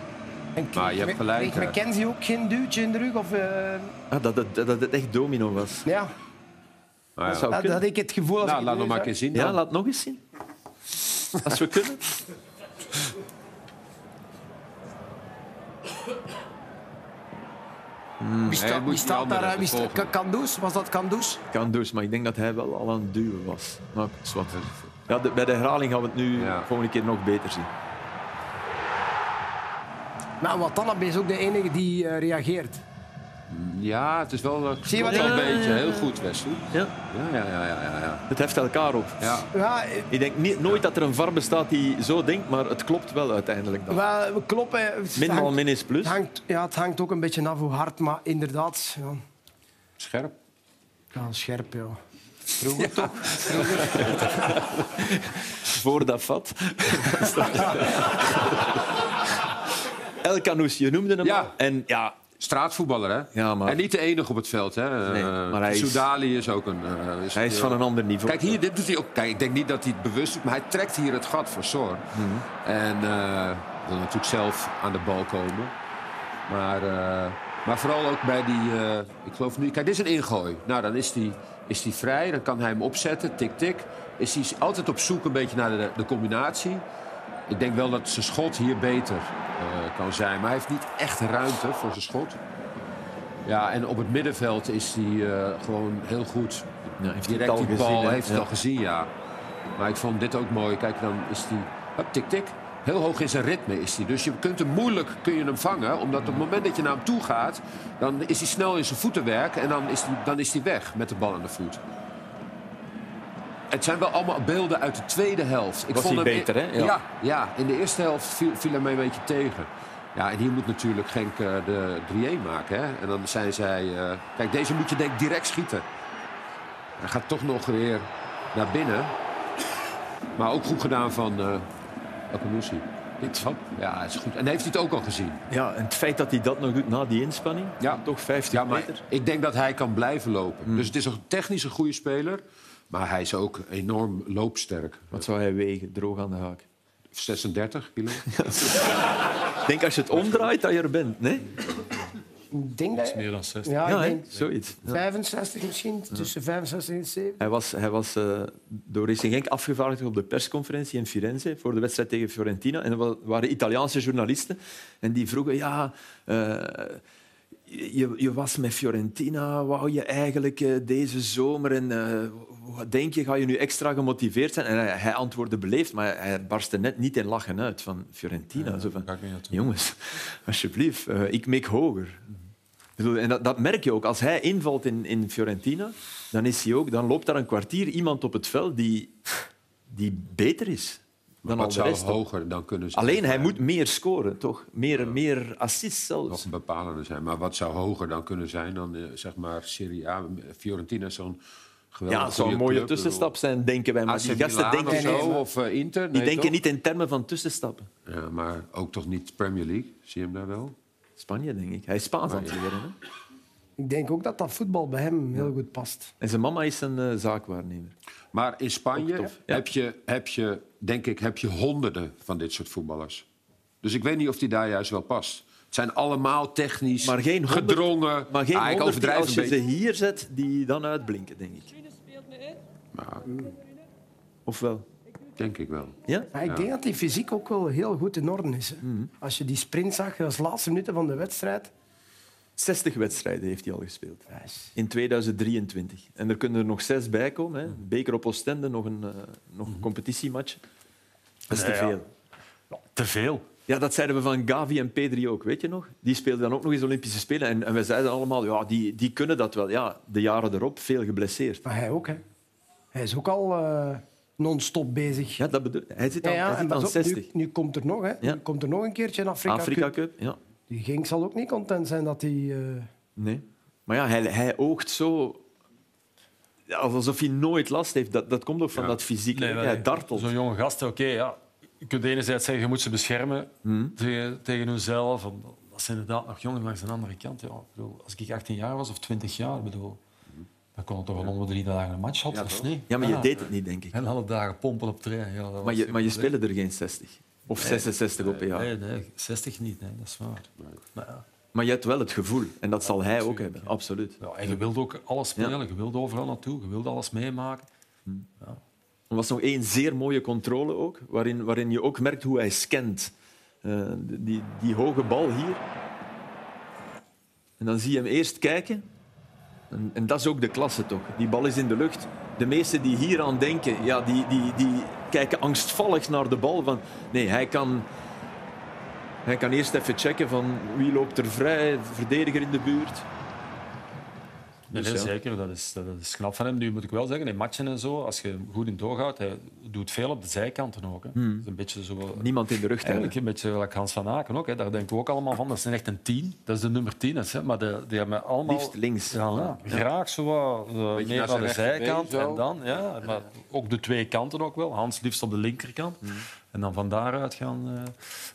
Speaker 2: En
Speaker 5: Maar je hebt gelijk,
Speaker 2: Kreeg. McKenzie ook geen duwtje in de rug? Of, eh,
Speaker 1: Ah, dat, het, dat het echt domino was.
Speaker 2: ja,
Speaker 5: Maar ja.
Speaker 1: Dat zou
Speaker 2: dat, had ik het gevoel. Als
Speaker 5: Nou,
Speaker 2: ik
Speaker 5: laat
Speaker 2: het
Speaker 5: nog maar een
Speaker 2: nu
Speaker 5: keer zien.
Speaker 1: Ja, laat nog eens zien. Als we kunnen.
Speaker 2: zag. Wie staat, wie daar? Wie Kandus? Was dat Kandus?
Speaker 1: Kan dus, maar ik denk dat hij wel al aan het duwen was. Nou, zwart. Ja, de- bij de herhaling gaan we het nu
Speaker 5: Ja.
Speaker 1: de volgende keer nog beter zien.
Speaker 2: Nou, Watanabe is ook de enige die eh, reageert.
Speaker 5: Ja, het is wel, eh,
Speaker 2: Zie je wat
Speaker 5: wel een beetje. Heel goed, Wesley.
Speaker 1: Ja,
Speaker 5: Ja, ja, ja, ja, ja, ja.
Speaker 1: het heft elkaar op.
Speaker 5: ja.
Speaker 2: Ja, eh,
Speaker 1: Ik denk niet, nooit dat er een VAR bestaat die zo denkt, maar het klopt wel uiteindelijk. Dan.
Speaker 2: wel, we kloppen.
Speaker 1: Min
Speaker 2: hangt-
Speaker 1: min is plus.
Speaker 2: het hangt, ja, het hangt ook een beetje af hoe hard, maar inderdaad, ja,
Speaker 5: Scherp.
Speaker 2: ja scherp. Ja. Vroeger toch?
Speaker 1: Voor dat vat. El Canoes, je noemde hem
Speaker 5: Ja.
Speaker 1: al. En ja,
Speaker 5: Straatvoetballer, hè?
Speaker 1: Ja, maar-
Speaker 5: En niet de enige op het veld, hè?
Speaker 1: Nee,
Speaker 5: Eh,
Speaker 1: maar hij is-
Speaker 5: Soudali is ook een... eh, is,
Speaker 1: hij is van een ander niveau.
Speaker 5: Kijk, hier, dit doet hij ook. Kijk, ik denk niet dat hij het bewust doet, maar hij trekt hier het gat voor Sor. En eh, wil natuurlijk zelf aan de bal komen. Maar, maar vooral ook bij die... ik geloof nu... Kijk, dit is een ingooi. Nou, dan is hij is die vrij. Dan kan hij hem opzetten. Tik-tik. Is hij altijd op zoek een beetje naar de, de combinatie. Ik denk wel dat zijn schot hier beter eh, kan zijn. Maar hij heeft niet echt ruimte voor zijn schot. Ja, en op het middenveld is hij eh, gewoon heel goed.
Speaker 1: Ja, heeft hij
Speaker 5: Direct die bal
Speaker 1: gezien,
Speaker 5: heeft het
Speaker 1: Ja.
Speaker 5: al gezien, ja. Maar ik vond dit ook mooi. Kijk, dan is hij... Tik-tik. Heel hoog in zijn ritme is hij. Dus je kunt hem moeilijk kun je hem vangen. Omdat op het moment dat je naar hem toe gaat... dan is hij snel in zijn voetenwerk. En dan is hij, dan is hij weg met de bal aan de voet. Het zijn wel allemaal beelden uit de tweede helft. Ik
Speaker 1: Was
Speaker 5: vond
Speaker 1: hij
Speaker 5: hem
Speaker 1: beter, hè? Ja.
Speaker 5: Ja. Ja, in de eerste helft viel, viel hij mij een beetje tegen. Ja, en hier moet natuurlijk Genk eh, de 3-1 maken. Hè? En dan zijn zij... eh, Kijk, deze moet je denk ik direct schieten. Hij gaat toch nog weer naar binnen. Maar ook goed gedaan van uh, Akamoussi. Dit van? Ja, is goed. En heeft hij het ook al gezien?
Speaker 1: Ja, en het feit dat hij dat nog doet na die inspanning,
Speaker 5: Ja.
Speaker 1: toch 50
Speaker 5: Ja, maar
Speaker 1: meter.
Speaker 5: ik denk dat hij kan blijven lopen. Dus het is een technisch een goede speler. Maar hij is ook enorm loopsterk.
Speaker 1: Wat zou hij wegen, droog aan de haak?
Speaker 5: 36 kilo.
Speaker 1: Ik denk als je het omdraait dat je er bent, nee?
Speaker 2: Ik denk dat...
Speaker 6: Meer dan 60.
Speaker 2: Ja, denk
Speaker 1: zoiets. Ja.
Speaker 2: 65 misschien, tussen 65 en 70.
Speaker 1: Hij was, hij was eh, door Racing Genk afgevaardigd op de persconferentie in Firenze voor de wedstrijd tegen Fiorentina. En er wa- waren Italiaanse journalisten en die vroegen... Ja, eh, je, je was met Fiorentina, wou je eigenlijk eh, deze zomer... En, eh, wat denk je, ga je nu extra gemotiveerd zijn? En hij, hij antwoordde beleefd, maar hij barstte net niet in lachen uit van Fiorentina. Zo van, jongens, alsjeblieft, eh, ik mik hoger. Bedoel, En dat, dat merk je ook. Als hij invalt in, in Fiorentina, dan, is hij ook, dan loopt daar een kwartier iemand op het veld die, die beter is dan al de rest.
Speaker 5: hoger dan kunnen zijn?
Speaker 1: Alleen hij moet meer scoren, toch? Meer, meer assists
Speaker 5: nog
Speaker 1: zelfs.
Speaker 5: een bepalende zijn. Maar wat zou hoger dan kunnen zijn dan eh, zeg maar Serie A? Fiorentina is zo'n geweldige
Speaker 1: Ja, het zou een mooie
Speaker 5: club.
Speaker 1: tussenstap zijn, denken wij. Maar
Speaker 5: AC
Speaker 1: die gasten
Speaker 5: Milan
Speaker 1: denken,
Speaker 5: of zo, of eh, Inter?
Speaker 1: die
Speaker 5: Nee,
Speaker 1: denken
Speaker 5: toch?
Speaker 1: niet in termen van tussenstappen.
Speaker 5: Ja, maar ook toch niet Premier League? Zie je hem daar wel?
Speaker 1: Spanje, denk ik. Hij is Spaans aan het leren.
Speaker 2: Ik denk ook dat dat voetbal bij hem heel goed past.
Speaker 1: En zijn mama is een eh, zaakwaarnemer.
Speaker 5: Maar in Spanje
Speaker 1: tof, ja.
Speaker 5: heb, je, heb je, denk ik, heb je honderden van dit soort voetballers. Dus ik weet niet of die daar juist wel past. Het zijn allemaal technisch,
Speaker 1: Maar geen honderd-
Speaker 5: gedrongen.
Speaker 1: Maar geen
Speaker 5: Ah,
Speaker 1: die als je ze hier zet, die dan uitblinken, denk ik.
Speaker 5: Maar,
Speaker 1: Of wel?
Speaker 5: denk ik wel.
Speaker 1: Ja?
Speaker 2: Maar ik denk dat die fysiek ook wel heel goed in orde is. Hè. Als je die sprint zag, als laatste minuten van de wedstrijd.
Speaker 1: 60 wedstrijden heeft hij al gespeeld. In 2023. En er kunnen er nog zes bij komen. Hè. Beker op Oostende, nog een, eh, nog een competitiematch. Dat is te
Speaker 6: Nee, ja.
Speaker 1: veel.
Speaker 6: Te veel.
Speaker 1: Ja, dat zeiden we van Gavi en Pedri ook, weet je nog? Die speelden dan ook nog eens Olympische Spelen. En, en we zeiden allemaal, ja, die, die kunnen dat wel. Ja, de jaren erop, veel geblesseerd.
Speaker 2: Maar hij ook, hè. Hij is ook al eh, non-stop bezig.
Speaker 1: Ja, dat bedoel Hij zit
Speaker 2: Ja,
Speaker 1: aan,
Speaker 2: ja,
Speaker 1: hij
Speaker 2: en
Speaker 1: zit
Speaker 2: pas
Speaker 1: aan
Speaker 2: op,
Speaker 1: 60.
Speaker 2: nu, nu komt er nog, hè.
Speaker 1: Ja.
Speaker 2: Nu komt er nog een keertje een Afrika,
Speaker 1: Afrika
Speaker 2: Cup.
Speaker 1: Cup, ja.
Speaker 2: Die Genk zal ook niet content zijn dat hij... eh,
Speaker 1: Nee. Maar ja, hij, hij oogt zo... Ja, alsof hij nooit last heeft. Dat, dat komt ook van
Speaker 5: Ja.
Speaker 1: dat fysiek.
Speaker 6: Nee,
Speaker 1: hij dartelt.
Speaker 6: Zo'n jonge gast, oké, ja. Je kunt enerzijds zeggen, je moet ze beschermen
Speaker 1: Hmm.
Speaker 6: tegen, tegen hunzelf. Dat zijn inderdaad nog jong langs de andere kant. Ja, ik bedoel, als ik 18 jaar was of 20 jaar, bedoel, dan kon het toch wel om de drie dagen een match hadden, of niet?
Speaker 1: Ja, maar je deed het niet, denk ik.
Speaker 6: En alle dagen pompen op trein. Ja,
Speaker 1: Maar je, maar je speelde er geen 60. Of 66 op een jaar.
Speaker 6: Nee, nee, 60 niet. Nee, dat is waar. Maar, ja.
Speaker 1: Maar je hebt wel het gevoel. En dat zal hij ook hebben, absoluut.
Speaker 6: Ja, en je wilt ook alles spelen, je wilt overal naartoe, je wilt alles meemaken.
Speaker 1: Er was nog één zeer mooie controle ook, waarin, waarin je ook merkt hoe hij scant. Eh, die, die hoge bal hier. En dan zie je hem eerst kijken. En, en dat is ook de klasse toch. Die bal is in de lucht. De meesten die hier aan denken, ja, die, die, die kijken angstvallig naar de bal. Van, nee, hij kan, hij kan eerst even checken van wie loopt er vrij, verdediger in de buurt. Dus
Speaker 6: nee, zeker. Dat is, dat is knap van hem. Nu moet ik wel zeggen, in matchen en zo, als je hem goed in doorhoudt, hij doet veel op de zijkanten ook. Hè.
Speaker 1: Hmm.
Speaker 6: Is een beetje zo...
Speaker 1: Niemand in de rug
Speaker 6: Eigenlijk een beetje Hans van Aken ook. Hè. Daar denken we ook allemaal van. Dat is echt een tien. Dat is de nummer tien. Hè. Maar de, die hebben allemaal...
Speaker 1: Liefst links.
Speaker 6: Ja, ja. Graag zo wat, eh, meer
Speaker 5: naar
Speaker 6: de zijkant. En dan, ja, maar ook de twee kanten ook wel. Hans liefst op de linkerkant.
Speaker 1: Hmm.
Speaker 6: En dan van daaruit gaan. eh,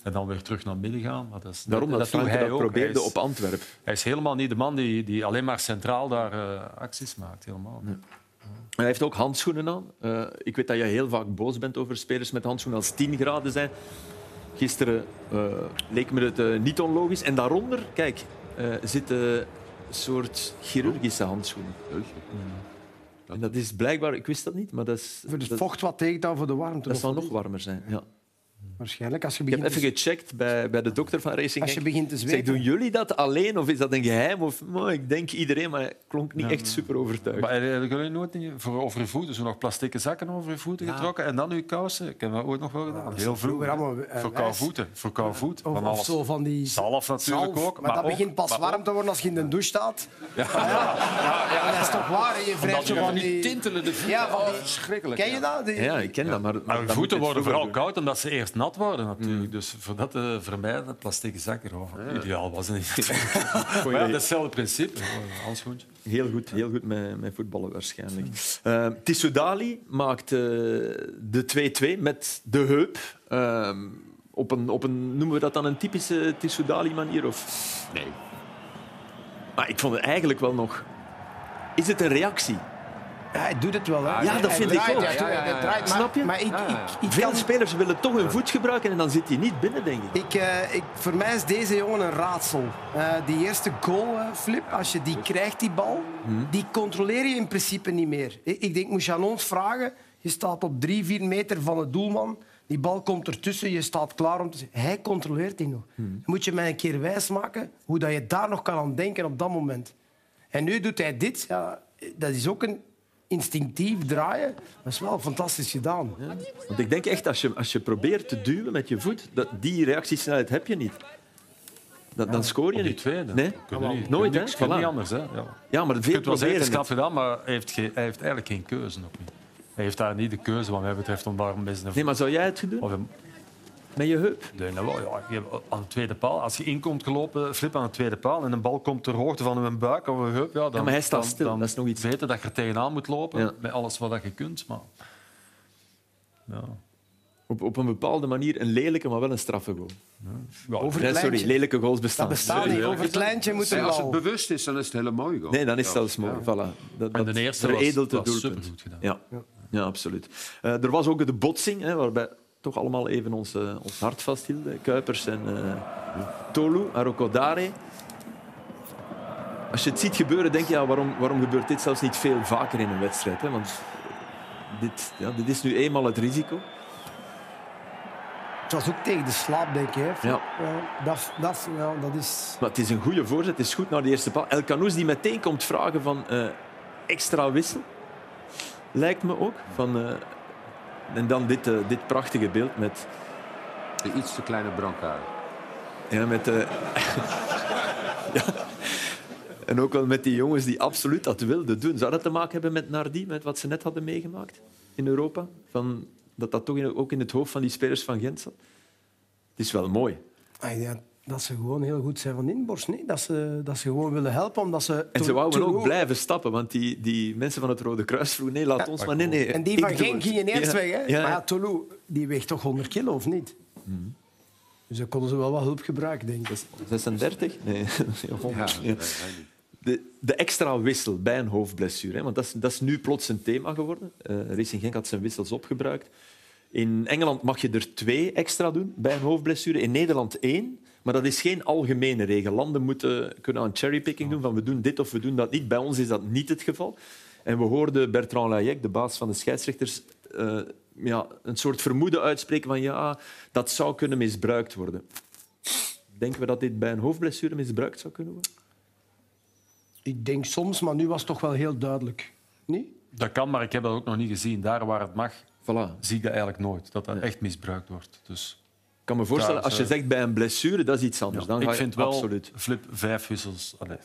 Speaker 6: en dan weer terug naar het midden gaan. Maar dat is,
Speaker 1: Daarom dat,
Speaker 6: hij
Speaker 1: dat
Speaker 6: ook.
Speaker 1: probeerde
Speaker 6: Hij is-
Speaker 1: op Antwerpen.
Speaker 6: hij is helemaal niet de man die, die alleen maar centraal daar eh, acties maakt. Helemaal. niet.
Speaker 1: Hij heeft ook handschoenen aan. Eh, ik weet dat je heel vaak boos bent over spelers met handschoenen als 10 graden zijn. Gisteren leek me het niet onlogisch. En daaronder, kijk, zitten een soort chirurgische handschoenen. En dat is blijkbaar, ik wist dat niet, maar dat, is,
Speaker 2: Voor het
Speaker 1: dat,
Speaker 2: vocht wat tegen dan voor de warmte.
Speaker 1: dat zal nog warmer zijn. Ja.
Speaker 2: Waarschijnlijk. Als je
Speaker 1: Ik heb
Speaker 2: begint,
Speaker 1: even gecheckt bij, bij de dokter van Racing
Speaker 2: als je begint te
Speaker 1: Ik zeg,
Speaker 2: zweten.
Speaker 1: doen jullie dat alleen of is dat een geheim? Of, oh, ik denk iedereen, maar hij klonk niet echt super overtuigd.
Speaker 6: Maar hebben jullie nooit voor over je voeten, zo nog plastieke zakken over je voeten getrokken en dan je kousen? Ik heb dat ooit nog wel gedaan. Heel vroeger.
Speaker 2: allemaal, eh,
Speaker 6: voor koude voeten. Voor koude voet.
Speaker 2: Of,
Speaker 6: Van
Speaker 2: of
Speaker 6: alles.
Speaker 2: zo van die
Speaker 6: Zalf natuurlijk
Speaker 2: zalf.
Speaker 6: ook.
Speaker 2: Maar, dat
Speaker 6: ook-
Speaker 2: begint pas
Speaker 6: maar
Speaker 2: warm
Speaker 6: ook-
Speaker 2: te worden als je in de douche staat. Ja. Ja, dat is toch waar? Je wrijft zo van die...
Speaker 5: tintelende voeten.
Speaker 2: Ja, van die-
Speaker 5: verschrikkelijk.
Speaker 2: Ken je dat?
Speaker 1: Ja, ik ken dat. Maar,
Speaker 6: Maar voeten worden vooral koud omdat ze eerst nat worden natuurlijk. Dus voor dat te vermijden, plastic zak erover. Ideaal was het niet. maar ja, hetzelfde principe. Handschoentje.
Speaker 1: Heel goed, heel goed met, met voetballen waarschijnlijk. Uh, Tissoudali maakt eh, de 2-2 met de heup. Ehm, op een, op een, noemen we dat dan een typische Tissoudali-manier? Of...
Speaker 5: Nee.
Speaker 1: Maar ik vond het eigenlijk wel nog... Is het een reactie?
Speaker 2: Ja, hij doet het wel. Hè.
Speaker 1: Ja, dat
Speaker 2: Hij
Speaker 1: vind ik ook.
Speaker 5: Ja, ja, ja,
Speaker 1: Snap je?
Speaker 2: Maar ik,
Speaker 5: Ja, ja.
Speaker 2: ik, ik
Speaker 1: Veel
Speaker 2: kan...
Speaker 1: spelers willen toch hun voet gebruiken en dan zit hij niet binnen, denk ik.
Speaker 2: Ik, eh, ik, voor mij is deze jongen een raadsel. Eh, die eerste goal, eh, Flip, als je die krijgt, die bal, die controleer je in principe niet meer. Ik, ik denk, moet je aan ons vragen, je staat op drie, vier meter van het doelman, die bal komt ertussen, je staat klaar om te... Hij controleert die nog. Dan moet je mij een keer wijsmaken hoe dat je daar nog kan aan denken op dat moment. En nu doet hij dit. Ja, dat is ook een instinctief draaien. Dat is wel fantastisch gedaan.
Speaker 1: Want ik denk echt, als je, als je probeert te duwen met je voet, dat, die reactiesnelheid heb je niet. Dat, dan scoor je
Speaker 6: Op die
Speaker 1: niet.
Speaker 6: tweede.
Speaker 1: Nee?
Speaker 6: Niet-
Speaker 1: Nooit, hè? Voilà.
Speaker 6: niet anders. Hè? Ja.
Speaker 1: Ja, maar
Speaker 6: Je
Speaker 1: veel
Speaker 6: kunt wel zeggen, het
Speaker 1: proberen
Speaker 6: is knap gedaan, maar hij heeft, geen- hij heeft eigenlijk geen keuze nog niet. Hij heeft daar niet de keuze wat mij betreft om daar een beetje...
Speaker 1: Nee, maar zou jij het doen?
Speaker 6: Of
Speaker 1: Met je heup?
Speaker 6: Nee, nou wel, ja, je hebt aan de tweede paal. Als je inkomt gelopen, flip aan de tweede paal en een bal komt ter hoogte van een buik of een heup, ja, dan,
Speaker 1: Ja, maar hij staat
Speaker 6: dan,
Speaker 1: stil,
Speaker 6: dan
Speaker 1: dat is nog iets.
Speaker 6: weten dat je er tegenaan moet lopen
Speaker 1: Ja.
Speaker 6: met alles wat je kunt. Maar... Ja.
Speaker 1: Op, op een bepaalde manier een lelijke, maar wel een straffe goal.
Speaker 6: Ja,
Speaker 2: Over
Speaker 1: Nee,
Speaker 2: het
Speaker 1: sorry, lelijke goals bestaan.
Speaker 2: Dat bestaat niet. Over het lijntje moet een
Speaker 5: als het bewust is, dan is het hele mooi. goal.
Speaker 1: Nee, dan is het zelfs mooi. Voilà. Dat,
Speaker 6: En de
Speaker 1: dat
Speaker 6: eerste was-
Speaker 1: het
Speaker 6: was
Speaker 1: doelpunt.
Speaker 6: supergoed gedaan.
Speaker 1: Ja. Ja. absoluut. Eh, er was ook de botsing, hè, waarbij toch allemaal even ons, eh, ons hart vasthielden. Kuipers en eh Tolu, Arokodare. Als je het ziet gebeuren, denk je, ja, waarom, waarom gebeurt dit zelfs niet veel vaker in een wedstrijd? Hè? Want dit, ja, dit is nu eenmaal het risico.
Speaker 2: Het was ook tegen de slaap, denk ik. Hè.
Speaker 1: Ja.
Speaker 2: dat, dat, ja, dat is...
Speaker 1: Maar het is een goede voorzet, het is goed naar de eerste paal. El Canoes die meteen komt vragen van eh, extra wissel, lijkt me ook. Van, en dan dit, eh, dit prachtige beeld met...
Speaker 5: De iets te kleine brancard.
Speaker 1: Ja, met eh, ja. En ook wel met die jongens die absoluut dat wilden doen. Zou dat te maken hebben met Nardi, met wat ze net hadden meegemaakt in Europa? Van, dat dat toch in- ook in het hoofd van die spelers van Gent zat? Het is wel mooi.
Speaker 2: Ah, ja, dat ze gewoon heel goed zijn van inborst. Nee? Dat, ze, dat ze gewoon willen helpen. Omdat ze
Speaker 1: En ze wouden ook blijven stappen, want die, die mensen van het Rode Kruis vroegen nee, laat ons maar. Nee, nee,
Speaker 2: En die van Genk gingen eerst
Speaker 1: Ja,
Speaker 2: weg. Hè?
Speaker 1: ja.
Speaker 2: Maar ja, Tolu, die weegt toch 100 kilo, of niet? Dus dan konden ze wel wat hulp gebruiken, denk ik.
Speaker 1: 36? Nee,
Speaker 5: Ja,
Speaker 1: 100.
Speaker 5: nee,
Speaker 1: Ja. De, de extra wissel bij een hoofdblessure. Hè, want dat is, dat is nu plots een thema geworden. Eh Racing Genk had zijn wissels opgebruikt. In Engeland mag je er twee extra doen bij een hoofdblessure. In Nederland één. Maar dat is geen algemene regel. Landen moeten kunnen aan cherrypicking doen, van we doen dit of we doen dat niet. Bij ons is dat niet het geval. En we hoorden Bertrand Layek, de baas van de scheidsrechters, eh, ja, een soort vermoeden uitspreken van ja, dat zou kunnen misbruikt worden. Denken we dat dit bij een hoofdblessure misbruikt zou kunnen worden?
Speaker 2: Ik denk soms, maar nu was het toch wel heel duidelijk. Niet?
Speaker 6: Dat kan, maar ik heb dat ook nog niet gezien. Daar waar het mag,
Speaker 1: Voilà.
Speaker 6: zie ik dat eigenlijk nooit. Dat dat echt misbruikt wordt. Dus
Speaker 1: kan me voorstellen,
Speaker 6: Ja,
Speaker 1: als je zegt bij een blessure, dat is iets anders. Dan ga
Speaker 6: ik
Speaker 1: je
Speaker 6: vind wel,
Speaker 1: absoluut.
Speaker 6: Flip, vijf wissels. Allee,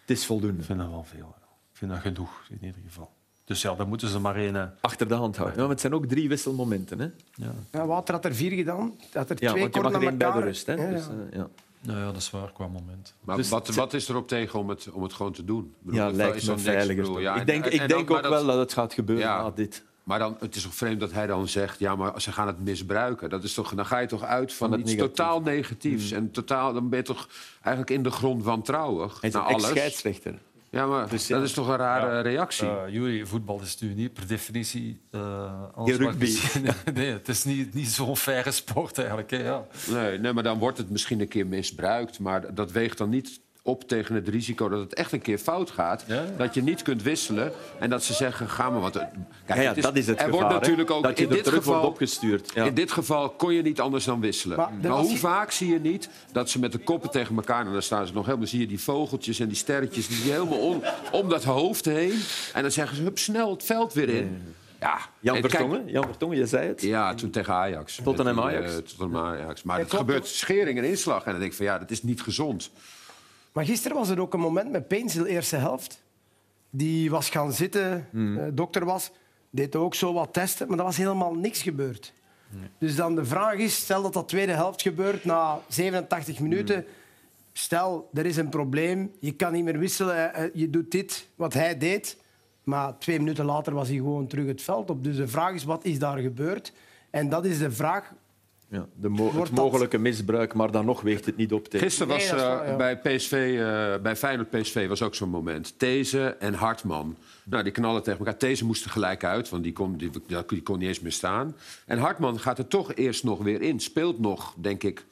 Speaker 1: Het is voldoende.
Speaker 6: ik vind dat wel veel. Ik vind dat genoeg, in ieder geval. Dus ja, dan moeten ze maar één... eh,
Speaker 1: Achter de hand houden. Ja, maar het zijn ook drie wisselmomenten. Hè?
Speaker 6: Ja.
Speaker 2: Ja, Wouter had er vier gedaan. Had er
Speaker 1: Ja,
Speaker 2: twee
Speaker 1: want je mag er één bij de rust. Hè?
Speaker 2: Ja, ja.
Speaker 1: Dus, eh, ja.
Speaker 6: Nou ja, dat is waar qua moment.
Speaker 5: Maar
Speaker 1: Dus
Speaker 5: wat, wat is er op tegen om het, om het gewoon te doen? Ik bedoel,
Speaker 1: Ja, lijkt me veiliger. ik
Speaker 5: en-
Speaker 1: denk,
Speaker 5: en-
Speaker 1: ik
Speaker 5: en
Speaker 1: denk ook
Speaker 5: maar
Speaker 1: wel dat het gaat gebeuren
Speaker 5: Ja.
Speaker 1: na dit.
Speaker 5: Maar dan, het is toch vreemd dat hij dan zegt, ja, maar ze gaan het misbruiken. Dat is toch, dan ga je toch uit van, iets
Speaker 1: negatief.
Speaker 5: totaal negatiefs. En totaal, dan ben je toch eigenlijk in de grond wantrouwig
Speaker 1: Hij is
Speaker 5: naar
Speaker 1: een
Speaker 5: alles.
Speaker 1: ex-scheidsrechter.
Speaker 5: Ja, maar
Speaker 1: Dus ja.
Speaker 5: dat is toch een rare
Speaker 6: Ja.
Speaker 5: reactie.
Speaker 6: Uh, Jury, voetbal is nu niet per definitie... eh alles wat
Speaker 1: rugby.
Speaker 6: nee, het is niet, niet zo'n faire sport eigenlijk. Hè, ja.
Speaker 5: Nee, nee, maar dan wordt het misschien een keer misbruikt. Maar dat weegt dan niet op tegen het risico dat het echt een keer fout gaat.
Speaker 6: Ja, ja.
Speaker 5: Dat je niet kunt wisselen. En dat ze zeggen, ga maar. Want, eh, kijk,
Speaker 1: Ja, ja,
Speaker 5: het is-
Speaker 1: dat is het
Speaker 5: Er
Speaker 1: gevaar.
Speaker 5: wordt natuurlijk ook
Speaker 1: dat je
Speaker 5: in dit
Speaker 1: terug
Speaker 5: geval...
Speaker 1: wordt opgestuurd. Ja.
Speaker 5: In dit geval kon je niet anders dan wisselen.
Speaker 2: Maar
Speaker 5: hoe vaak zie je niet dat ze met de koppen tegen elkaar... en dan staan ze nog helemaal... zie je die vogeltjes en die sterretjes... die helemaal om, om dat hoofd heen. En dan zeggen ze, hup, snel het veld weer in. Ja,
Speaker 1: Jan Vertongen, Jan Vertongen, je zei het.
Speaker 5: ja, toen tegen Ajax.
Speaker 1: Tottenham Ajax.
Speaker 5: eh, Tottenham Ajax. Maar
Speaker 2: Ja,
Speaker 5: het gebeurt schering en inslag. En dan denk ik van ja, dat is niet gezond.
Speaker 2: Maar gisteren was er ook een moment met de eerste helft. Die was gaan zitten,
Speaker 1: Hmm.
Speaker 2: eh, dokter was, deed ook zo wat testen, maar er was helemaal niks gebeurd. Dus dan de vraag is, stel dat dat tweede helft gebeurt na 87 minuten.
Speaker 1: Hmm.
Speaker 2: Stel, er is een probleem, je kan niet meer wisselen, eh, je doet dit wat hij deed. Maar twee minuten later was hij gewoon terug het veld op. Dus de vraag is, wat is daar gebeurd? En dat is de vraag
Speaker 1: Ja, de mo-
Speaker 2: Wordt
Speaker 1: het
Speaker 2: dat-
Speaker 1: mogelijke misbruik, maar dan nog weegt het niet op tegen.
Speaker 5: Gisteren was eh,
Speaker 2: ja.
Speaker 5: bij PSV, eh, bij Feyenoord PSV was ook zo'n moment. These en Hartman. Nou, die knallen tegen elkaar. These moest er gelijk uit, want die kon, die, die kon niet eens meer staan. En Hartman gaat er toch eerst nog weer in. Speelt nog, denk ik,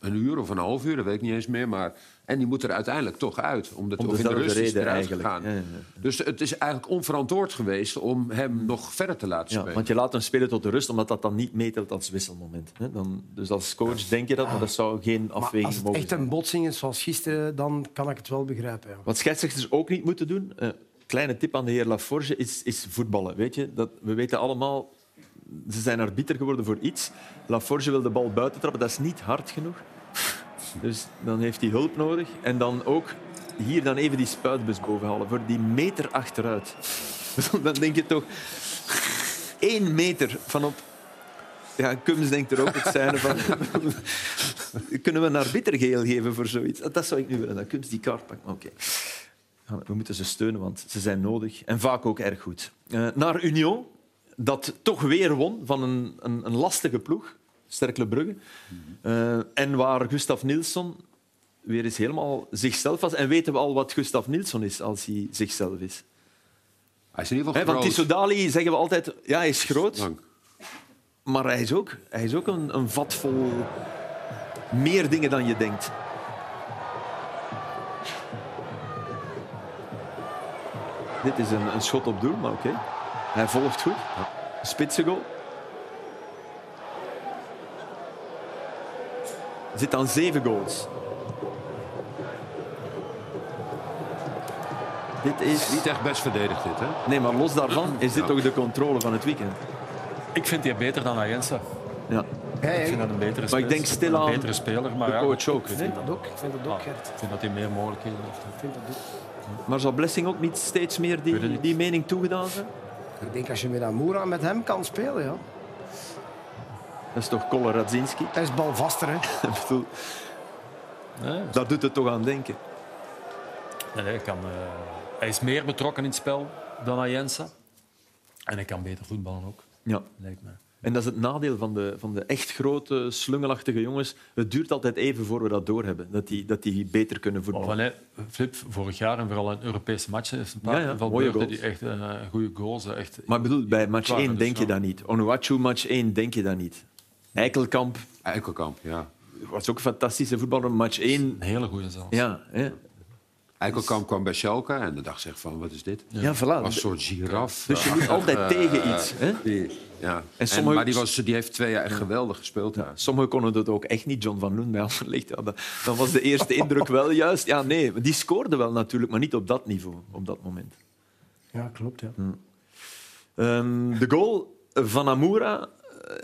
Speaker 5: een uur of een half uur, dat weet ik niet eens meer. Maar, en die moet er uiteindelijk toch uit. Omdat,
Speaker 1: Om
Speaker 5: of in de rust is eruit
Speaker 1: eigenlijk.
Speaker 5: gegaan.
Speaker 1: Ja, ja,
Speaker 5: Dus het is eigenlijk onverantwoord geweest om hem nog verder te laten
Speaker 1: Ja,
Speaker 5: spelen.
Speaker 1: want je laat hem spelen tot de rust, omdat dat dan niet meetelt als wisselmoment. Hè? Dan, dus als coach denk je dat, maar dat zou geen
Speaker 2: Maar
Speaker 1: afweging
Speaker 2: als het
Speaker 1: mogen
Speaker 2: echt
Speaker 1: zijn.
Speaker 2: een botsing is zoals gisteren, dan kan ik het wel begrijpen. Ja.
Speaker 1: Wat scheidsrechters ook niet moeten doen, eh, kleine tip aan de heer Laforge, is, is voetballen. Weet je? Dat, we weten allemaal, ze zijn arbiter geworden voor iets. Laforge wil de bal buiten trappen, dat is niet hard genoeg. Dus dan heeft hij hulp nodig. En dan ook hier dan even die spuitbus bovenhalen, voor die meter achteruit. Dan denk je toch, één meter van op... Ja, Kums denkt er ook het zijn van... Kunnen we een arbiter geel geven voor zoiets? Dat zou ik nu willen, dat Kums die kaart. Maar Oké. We moeten ze steunen, want ze zijn nodig. En vaak ook erg goed. Eh, naar Union, dat toch weer won van een, een, een lastige ploeg. Sterkle Brugge. Eh, en waar Gustav Nilsson weer eens helemaal zichzelf was. En weten we al wat Gustav Nilsson is als hij zichzelf is.
Speaker 5: Hij is in ieder geval
Speaker 1: van
Speaker 5: groot.
Speaker 1: Tissoudali zeggen we altijd, ja, hij is groot.
Speaker 5: Lang.
Speaker 1: Maar hij is ook, hij is ook een, een vat vol meer dingen dan je denkt. Dit is een, een schot op doel, maar oké. Hij volgt goed. Spitse goal. Zit aan zeven goals. Dit is...
Speaker 5: Niet echt best verdedigd dit, hè?
Speaker 1: Nee, maar los daarvan is dit
Speaker 5: Ja.
Speaker 1: toch de controle van het weekend.
Speaker 6: Ik vind die beter dan Ayensa.
Speaker 1: Ja.
Speaker 6: Ik vind dat een betere
Speaker 1: Maar
Speaker 6: speler.
Speaker 1: ik denk stilaan
Speaker 6: Een betere speler, maar
Speaker 1: de
Speaker 6: ja,
Speaker 1: coach ook.
Speaker 6: Ik vind dat,
Speaker 2: Dat ook. Ik vind dat ook,
Speaker 6: Ah,
Speaker 2: Gert.
Speaker 6: ik vind dat hij meer mogelijkheden heeft.
Speaker 2: Ik vind dat ook.
Speaker 1: Maar zal Blessing ook niet steeds meer die, die mening toegedaan zijn?
Speaker 2: Ik denk als je met Amoura met hem kan spelen, ja.
Speaker 1: Dat is toch Kolle Radzinski?
Speaker 2: Hij is balvaster, hè.
Speaker 1: Ik bedoel,
Speaker 6: Nee,
Speaker 1: Daar doet het toch aan denken.
Speaker 6: nee, hij, kan, eh, hij is meer betrokken in het spel dan Ayensa. En hij kan beter voetballen ook,
Speaker 1: Ja.
Speaker 6: lijkt mij.
Speaker 1: En dat is het nadeel van de, van de echt grote, slungelachtige jongens. Het duurt altijd even voor we dat doorhebben, dat die, dat die beter kunnen
Speaker 6: Oh,
Speaker 1: voetballen.
Speaker 6: nee, Flip, vorig jaar en vooral in Europese matchen heeft een paar
Speaker 1: Ja, ja,
Speaker 6: van
Speaker 1: mooie
Speaker 6: beurten
Speaker 1: goals.
Speaker 6: die echt eh, goede goals. eh, Echt,
Speaker 1: Maar bedoel, bij match
Speaker 6: Klaar,
Speaker 1: 1
Speaker 6: dus
Speaker 1: denk je
Speaker 6: ja.
Speaker 1: dat niet. Onuachu, match 1, denk je dat niet. Eikelkamp
Speaker 5: Eikelkamp, ja.
Speaker 1: was ook een fantastische voetballer. Match 1,
Speaker 6: een hele goede zelfs.
Speaker 1: ja. Hè.
Speaker 5: Eikelkamp kwam bij Schalke en de dag zegt van, wat is dit?
Speaker 1: Ja, voilà.
Speaker 5: Als een soort giraf.
Speaker 1: Dus je moet altijd tegen iets. Hè?
Speaker 5: Die, ja. en
Speaker 1: sommige-
Speaker 5: maar die, was, die heeft twee jaar echt geweldig gespeeld. Ja.
Speaker 1: Sommigen konden dat ook echt niet. John van Loen bij Anderlecht. Ja, dat, dan was de eerste indruk wel juist. Ja, nee, die scoorde wel natuurlijk, maar niet op dat niveau, op dat moment.
Speaker 2: Ja, klopt. Ja.
Speaker 1: Ehm, de goal van Amoura, eh,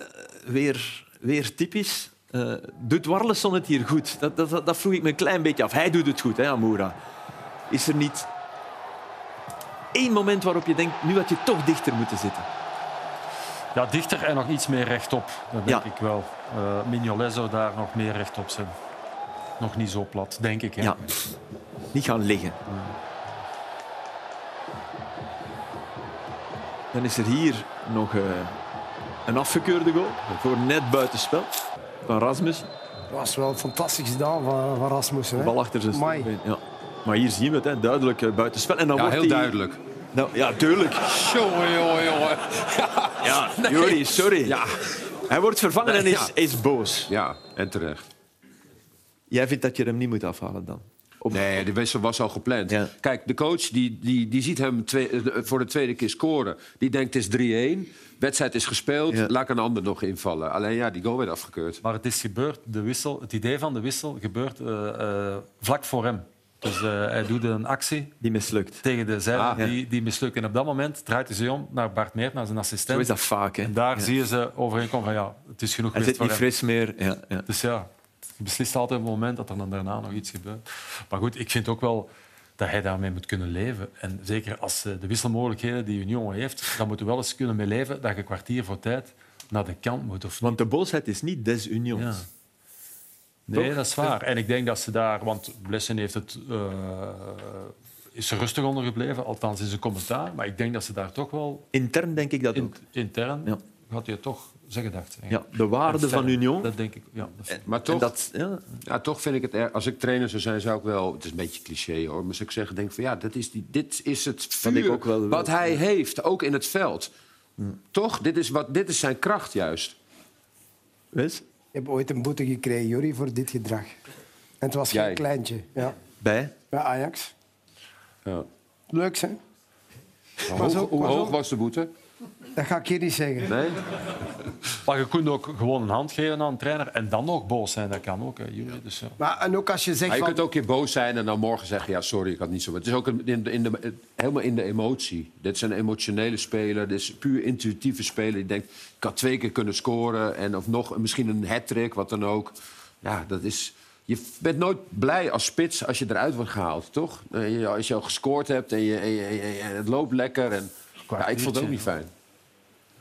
Speaker 1: weer, weer typisch. Eh, doet Warleson het hier goed? Dat, dat, dat vroeg ik me een klein beetje af. Hij doet het goed, hè, Amoura. Is er niet één moment waarop je denkt, nu had je toch dichter moeten zitten?
Speaker 6: Ja, dichter en nog iets meer rechtop. Dat denk
Speaker 1: Ja.
Speaker 6: ik wel. Eh Mignolet zou daar nog meer rechtop zijn. Nog niet zo plat, denk ik. Hè.
Speaker 1: Ja. Niet gaan liggen. Dan is er hier nog eh, een afgekeurde goal voor net buitenspel van Rasmus.
Speaker 2: Dat was wel fantastisch gedaan van, van Rasmussen. Hè?
Speaker 1: Bal achter zijn. Ja. Maar hier zien we het, hè. duidelijk eh, buitenspel. En dan
Speaker 5: Ja,
Speaker 1: wordt
Speaker 5: heel duidelijk.
Speaker 1: Nou, ja, tuurlijk.
Speaker 5: Jongen, jongen, jongen.
Speaker 1: Ja, Jori, sorry.
Speaker 5: Ja.
Speaker 1: Hij wordt vervangen en is,
Speaker 5: Ja.
Speaker 1: is boos.
Speaker 5: Ja, en terecht.
Speaker 1: Jij vindt dat je hem niet moet afhalen dan? Op-
Speaker 5: Nee, de wissel was al gepland.
Speaker 1: Ja.
Speaker 5: Kijk, de coach die, die, die ziet hem twee- eh, voor de tweede keer scoren. Die denkt, het is 3-1. Wedstrijd is gespeeld.
Speaker 1: Ja.
Speaker 5: Laat ik een ander nog invallen. Alleen ja, die goal werd afgekeurd.
Speaker 6: Maar het is gebeurd, de wissel, het idee van de wissel gebeurt eh, eh, vlak voor hem. Dus eh, hij doet een actie
Speaker 1: Die mislukt.
Speaker 6: tegen de zijde
Speaker 5: Ah,
Speaker 1: ja.
Speaker 6: die, die mislukt. En op dat moment draait hij zich om naar Bart Meert, naar zijn assistent.
Speaker 1: Zo is dat vaak. Hè.
Speaker 6: En daar
Speaker 1: Ja.
Speaker 6: zie je ze overeenkomen van ja, het is genoeg
Speaker 1: Hij zit niet fris meer. Ja, ja.
Speaker 6: Dus ja, je beslist altijd op het moment dat er dan daarna nog iets gebeurt. Maar goed, ik vind ook wel dat hij daarmee moet kunnen leven. En zeker als eh, de wisselmogelijkheden die Union heeft, dan moet je wel eens kunnen mee leven dat je een kwartier voor tijd naar de kant moet. Of
Speaker 1: Want de boosheid is niet des unions.
Speaker 6: Nee,
Speaker 1: Toch?
Speaker 6: dat is waar. En ik denk dat ze daar... Want Blessen heeft het, eh, is er rustig onder gebleven, althans in zijn commentaar. Maar ik denk dat ze daar toch wel
Speaker 1: Intern denk ik dat
Speaker 6: in,
Speaker 1: ook.
Speaker 6: intern...
Speaker 1: Ja.
Speaker 6: had je toch zijn gedacht.
Speaker 1: Ja, de waarde van Union.
Speaker 6: Dat denk ik, ja. dat-
Speaker 5: Maar toch,
Speaker 1: dat, ja,
Speaker 5: ja, toch vind ik het... er- Als ik trainer zou zijn, zou ik wel... Het is een beetje cliché, hoor. Maar zou ik zeggen, denk van, ja, dat is die, dit is het vuur
Speaker 1: ik ook wel wil.
Speaker 5: wat hij heeft, ook in het veld. Toch? Dit is, wat, dit is zijn kracht juist.
Speaker 1: Wes?
Speaker 2: Heb ooit een boete gekregen, Jori, voor dit gedrag. En het was
Speaker 5: Jij?
Speaker 2: geen kleintje. Ja.
Speaker 1: Bij?
Speaker 2: Bij Ajax.
Speaker 5: Ja.
Speaker 2: Leuk, hè?
Speaker 5: Hoe hoog, hoe
Speaker 2: was
Speaker 5: de boete?
Speaker 2: Dat ga ik hier niet zeggen.
Speaker 5: Nee?
Speaker 6: Maar je kunt ook gewoon een hand geven aan een trainer en dan nog boos zijn. Dat kan ook, hè. Dus, ja.
Speaker 2: Maar, en ook als je zegt
Speaker 5: Maar je
Speaker 2: van...
Speaker 5: kunt ook een keer boos zijn en dan morgen zeggen... ja, sorry, ik had niet zo... Het is ook in de, in de, helemaal in de emotie. Dit is een emotionele speler. Dit is een puur intuïtieve speler. Die denkt, ik had twee keer kunnen scoren. En of nog misschien een hat-trick, wat dan ook. Ja, dat is... Je bent nooit blij als spits als je eruit wordt gehaald, toch? Eh, je- Als je al gescoord hebt en, je, en, je- en je- en het loopt lekker. En, ja, ik vond het ook niet fijn.